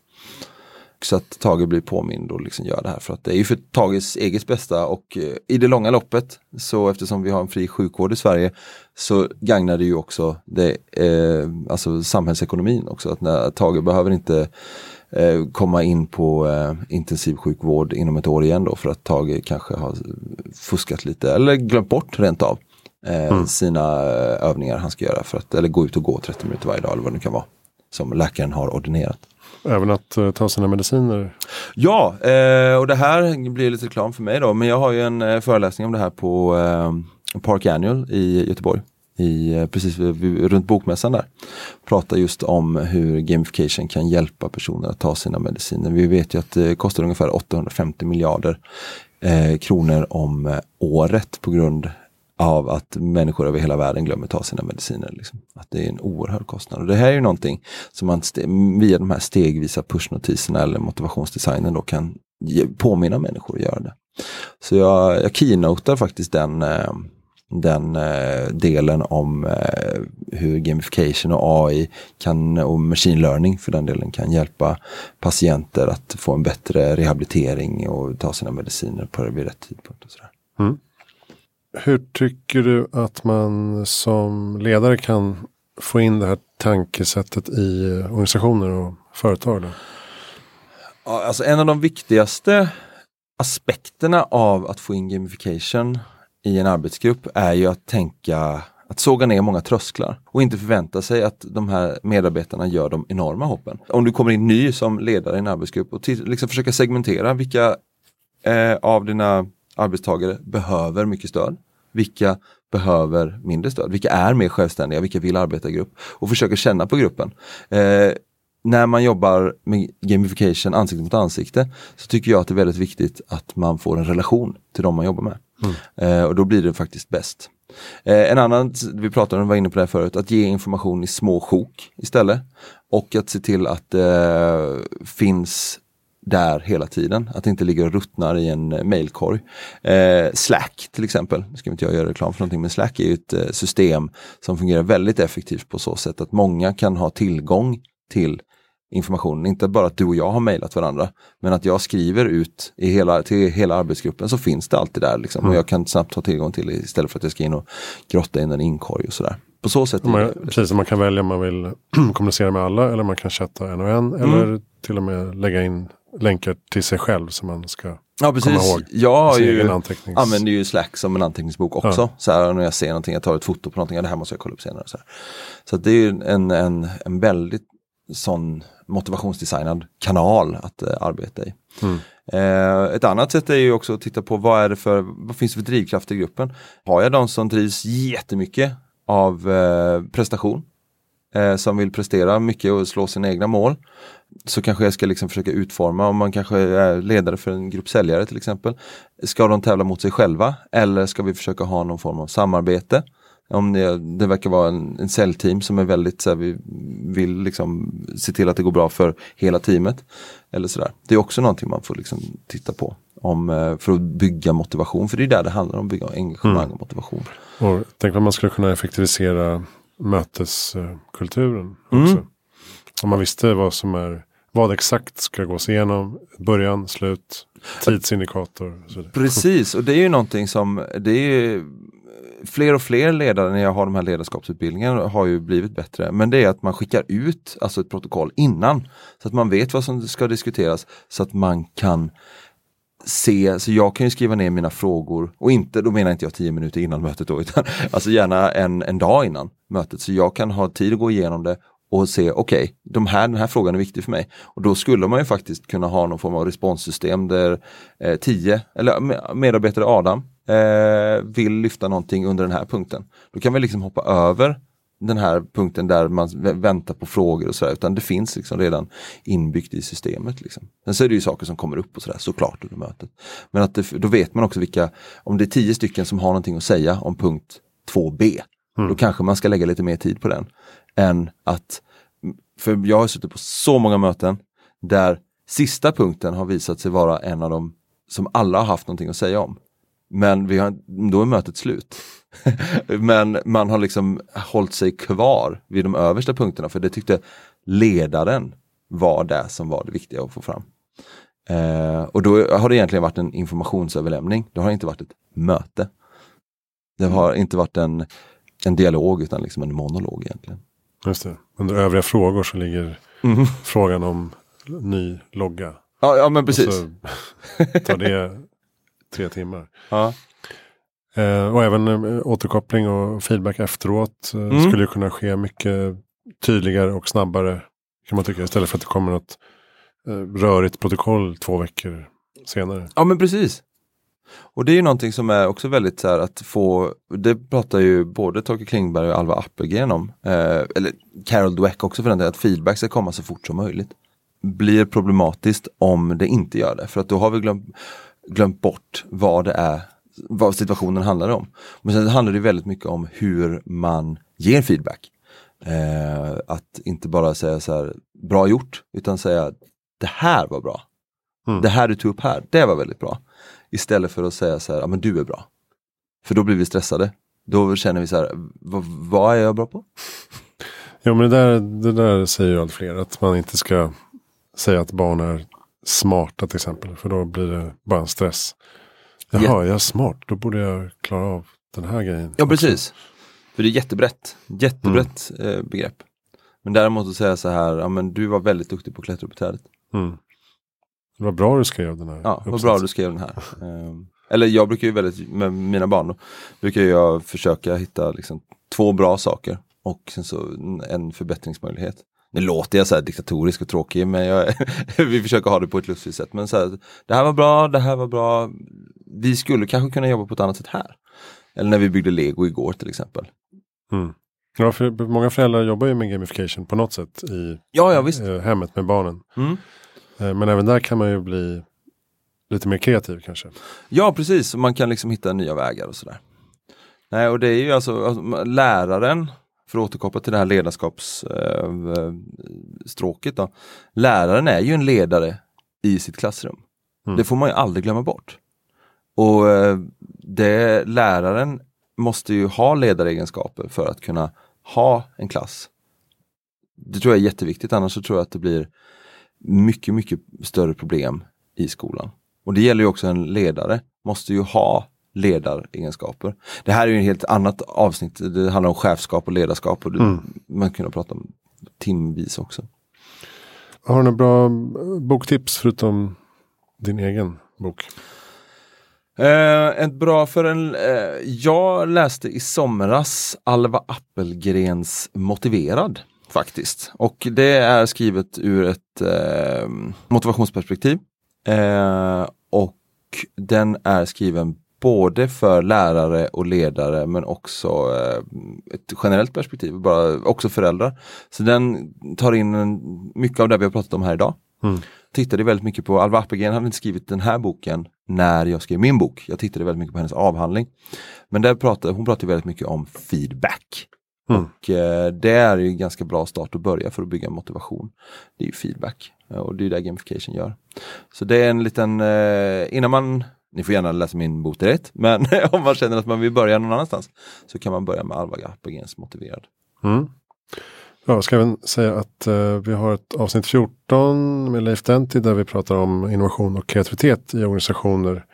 Så att Tage blir påmind och liksom gör det här för att det är ju för Tages eget bästa och eh, i det långa loppet så eftersom vi har en fri sjukvård i Sverige så gagnar det ju också det, eh, alltså samhällsekonomin också. Att när Tage behöver inte komma in på eh, intensivsjukvård inom ett år igen då för att Tage kanske har fuskat lite eller glömt bort rent av eh, sina eh, övningar han ska göra för att eller gå ut och gå 30 minuter varje dag eller vad det nu kan vara. Som läkaren har ordinerat. Även att eh, ta sina mediciner? Ja, eh, och det här blir lite reklam för mig då, men jag har ju en eh, föreläsning om det här på eh, Park Annual i Göteborg i, eh, precis runt bokmässan där. Pratar just om hur gamification kan hjälpa personer att ta sina mediciner. Vi vet ju att det kostar ungefär 850 miljarder eh, kronor om eh, året på grund av att människor över hela världen glömmer ta sina mediciner. Liksom. Att det är en oerhörd kostnad. Och det här är ju någonting som man via de här stegvisa pushnotiserna eller motivationsdesignen då kan påminna människor att göra det. Så jag, jag keynotar faktiskt den, eh, den eh, delen om eh, hur gamification och AI kan, och machine learning för den delen kan hjälpa patienter att få en bättre rehabilitering och ta sina mediciner på vid rätt tidpunkt. Och sådär. Mm. Hur tycker du att man som ledare kan få in det här tankesättet i organisationer och företag? Då? alltså en av de viktigaste aspekterna av att få in gamification i en arbetsgrupp är ju att tänka att såga ner många trösklar och inte förvänta sig att de här medarbetarna gör de enorma hoppen. Om du kommer in ny som ledare i en arbetsgrupp och liksom försöka segmentera vilka eh, av dina arbetstagare behöver mycket stöd. Vilka behöver mindre stöd? Vilka är mer självständiga? Vilka vill arbeta i grupp? Och försöka känna på gruppen. Eh, när man jobbar med gamification ansikte mot ansikte så tycker jag att det är väldigt viktigt att man får en relation till de man jobbar med. Mm. Eh, och då blir det faktiskt bäst. Eh, en annan, vi pratade om, var inne på det förut, att ge information i små sjok istället. Och att se till att det eh, finns där hela tiden. Att det inte ligger och ruttnar i en eh, mailkorg. Eh, Slack till exempel, nu ska inte jag göra reklam för någonting, men Slack är ju ett eh, system som fungerar väldigt effektivt på så sätt att många kan ha tillgång till informationen. Inte bara att du och jag har mejlat varandra, men att jag skriver ut i hela, till hela arbetsgruppen så finns det alltid där. Liksom, mm. Och jag kan snabbt ha tillgång till det istället för att jag ska in och grotta in en inkorg och sådär. På så sätt. Man, precis, man kan välja om man vill kommunicera med alla eller man kan chatta en och en. Mm. Eller till och med lägga in länkar till sig själv som man ska Ja precis, jag har ju, antecknings... använder ju Slack som en anteckningsbok också. Ja. Så här, när jag ser någonting, jag tar ett foto på någonting, ja, det här måste jag kolla upp senare. Så, här. så det är ju en, en, en väldigt sån motivationsdesignad kanal att uh, arbeta i. Mm. Uh, ett annat sätt är ju också att titta på vad är det för, vad finns det för drivkraft i gruppen? Har jag de som drivs jättemycket av uh, prestation? som vill prestera mycket och slå sina egna mål. Så kanske jag ska liksom försöka utforma, om man kanske är ledare för en grupp säljare till exempel. Ska de tävla mot sig själva eller ska vi försöka ha någon form av samarbete? Om det, det verkar vara en, en säljteam som är väldigt så här, vi vill liksom se till att det går bra för hela teamet. Eller sådär. Det är också någonting man får liksom titta på. Om, eh, för att bygga motivation, för det är där det handlar om, bygga engagemang mm. och motivation. Och tänk om man skulle kunna effektivisera möteskulturen också. Mm. Om man visste vad som är vad exakt ska gås igenom, början, slut, tidsindikator. Precis, och det är ju någonting som det är fler och fler ledare när jag har de här ledarskapsutbildningarna har ju blivit bättre. Men det är att man skickar ut alltså ett protokoll innan. Så att man vet vad som ska diskuteras så att man kan se, så jag kan ju skriva ner mina frågor och inte, då menar inte jag tio minuter innan mötet då, utan alltså gärna en, en dag innan mötet. Så jag kan ha tid att gå igenom det och se, okej, okay, de här, den här frågan är viktig för mig. Och då skulle man ju faktiskt kunna ha någon form av responssystem där eh, tio, eller medarbetare Adam, eh, vill lyfta någonting under den här punkten. Då kan vi liksom hoppa över den här punkten där man väntar på frågor och sådär, utan det finns liksom redan inbyggt i systemet. Liksom. Sen så är det ju saker som kommer upp och sådär såklart under mötet. Men att det, då vet man också vilka, om det är tio stycken som har någonting att säga om punkt 2b, mm. då kanske man ska lägga lite mer tid på den. Än att, för jag har suttit på så många möten där sista punkten har visat sig vara en av de som alla har haft någonting att säga om. Men vi har, då är mötet slut. Men man har liksom hållit sig kvar vid de översta punkterna för det tyckte ledaren var det som var det viktiga att få fram. Eh, och då har det egentligen varit en informationsöverlämning. Det har inte varit ett möte. Det har inte varit en, en dialog utan liksom en monolog egentligen. Just det. Under övriga frågor så ligger mm. frågan om ny logga. Ja, ja men precis. tar det tre timmar. Ja. Eh, och även eh, återkoppling och feedback efteråt eh, mm. skulle kunna ske mycket tydligare och snabbare. Kan man tycka istället för att det kommer något eh, rörigt protokoll två veckor senare. Ja men precis. Och det är ju någonting som är också väldigt så här att få, det pratar ju både Torkel Klingberg och Alva Appelgren om, eh, eller Carol Dweck också för den delen, att feedback ska komma så fort som möjligt. Blir problematiskt om det inte gör det, för att då har vi glömt, glömt bort vad det är, vad situationen handlar om. Men sen handlar det väldigt mycket om hur man ger feedback. Eh, att inte bara säga så här, bra gjort, utan säga det här var bra. Mm. Det här du tog upp här, det var väldigt bra. Istället för att säga så här, ja men du är bra. För då blir vi stressade. Då känner vi så här, vad, är jag bra på? Jo men det där, det där säger ju allt fler. Att man inte ska säga att barn är smarta till exempel. För då blir det bara en stress. Jaha, Ja. jag är smart. Då borde jag klara av den här grejen. Ja också. precis. För det är jättebrett, jättebrett eh, begrepp. Men däremot att säga så här, ja men du var väldigt duktig på att klättra upp i trädet. Mm. Var bra du skrev den här. Ja, vad bra du skrev den här. Ehm, eller jag brukar ju väldigt, med mina barn, då, brukar jag försöka hitta liksom, två bra saker och sen så en- förbättringsmöjlighet. Nu låter jag så här diktatorisk och tråkig men jag, vi försöker ha det på ett lustigt sätt. Men så här, det här var bra, det här var bra. Vi skulle kanske kunna jobba på ett annat sätt här. Eller när vi byggde lego igår till exempel. Mm. Ja, för många föräldrar jobbar ju med gamification på något sätt i Ja, ja eh, hemmet med barnen. Mm. Eh, men även där kan man ju bli lite mer kreativ kanske. Ja precis, man kan liksom hitta nya vägar och sådär. Nej och det är ju alltså, alltså läraren, för att återkoppla till det här ledarskapsstråket då. Läraren är ju en ledare i sitt klassrum. Mm. Det får man ju aldrig glömma bort. Och eh, det, läraren måste ju ha ledaregenskaper för att kunna ha en klass. Det tror jag är jätteviktigt, annars så tror jag att det blir mycket, mycket större problem i skolan. Och det gäller ju också en ledare, måste ju ha ledaregenskaper. Det här är ju ett helt annat avsnitt, det handlar om chefskap och ledarskap och det, Mm. man kan prata om timvis också. Har du några bra boktips förutom din egen bok? Eh, ett bra för en, eh, jag läste i somras Alva Appelgrens Motiverad faktiskt. Och det är skrivet ur ett eh, motivationsperspektiv. Eh, och den är skriven både för lärare och ledare men också eh, ett generellt perspektiv, bara, också föräldrar. Så den tar in en, mycket av det vi har pratat om här idag. Mm. Tittade väldigt mycket på, Alva Appelgren hade inte skrivit den här boken när jag skrev min bok. Jag tittade väldigt mycket på hennes avhandling. Men där pratade, hon pratade väldigt mycket om feedback. Mm. Och eh, det är ju en ganska bra start att börja för att bygga motivation. Det är ju feedback eh, och det är det gamification gör. Så det är en liten, eh, innan man, ni får gärna läsa min bok direkt, men om man känner att man vill börja någon annanstans så kan man börja med Alva Appelgrens Motiverad. Mm. Ja, jag ska även säga att eh, vi har ett avsnitt 14 med Leif Denti där vi pratar om innovation och kreativitet i organisationer.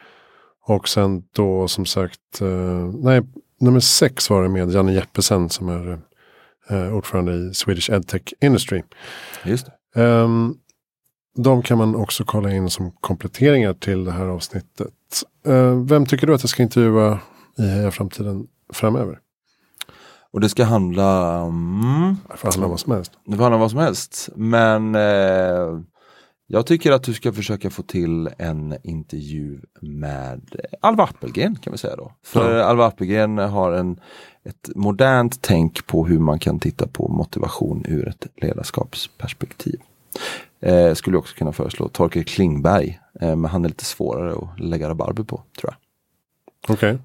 Och sen då som sagt, eh, nej, nummer sex var det med Janne Jeppesen som är eh, ordförande i Swedish EdTech Industry. Just. Ehm, de kan man också kolla in som kompletteringar till det här avsnittet. Eh, vem tycker du att jag ska intervjua i Heja Framtiden framöver? Och det ska handla om Det får handla om vad som helst. Det får handla om vad som helst. Men eh, jag tycker att du ska försöka få till en intervju med Alva Appelgren kan vi säga då. För Alva Appelgren har en, ett modernt tänk på hur man kan titta på motivation ur ett ledarskapsperspektiv. Eh, skulle också kunna föreslå Torkel Klingberg, eh, men han är lite svårare att lägga rabarber på tror jag. Okej.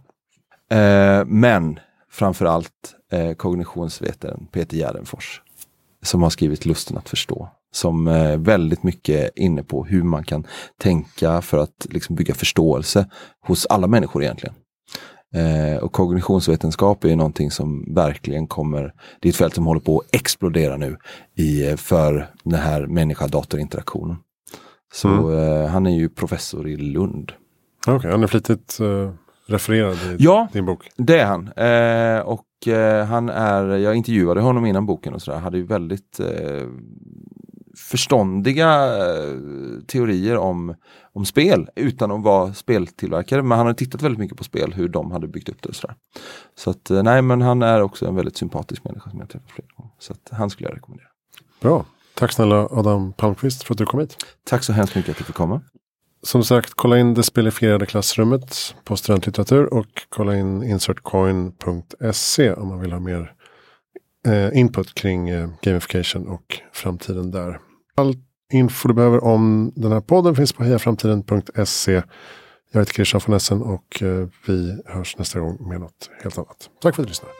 Eh, men framförallt eh, kognitionsvetaren Peter Gärdenfors som har skrivit Lusten att förstå. Som är väldigt mycket inne på hur man kan tänka för att liksom bygga förståelse hos alla människor egentligen. Eh, och kognitionsvetenskap är ju någonting som verkligen kommer, det är ett fält som håller på att explodera nu i, för den här människa-datorinteraktionen. Så Mm. eh, han är ju professor i Lund. Okej, han är flitigt eh, refererad i Ja, din bok. Det är han. Eh, och eh, han är, jag intervjuade honom innan boken och sådär, hade ju väldigt eh, förståndiga eh, teorier om, om spel utan att vara speltillverkare. Men han har tittat väldigt mycket på spel, hur de hade byggt upp det och sådär. Så att eh, nej men han är också en väldigt sympatisk människa som jag träffat flera gånger. Så att han skulle jag rekommendera. Bra. Tack snälla Adam Palmqvist för att du kom hit. Tack så hemskt mycket att du fick komma. som sagt, kolla in det spelifierade klassrummet på studentlitteratur och kolla in insertcoin.se om man vill ha mer eh, input kring gamification och framtiden där. All info du behöver om den här podden finns på hejaframtiden.se. Jag heter Christian von Essen och eh, vi hörs nästa gång med något helt annat. Tack för att du lyssnade.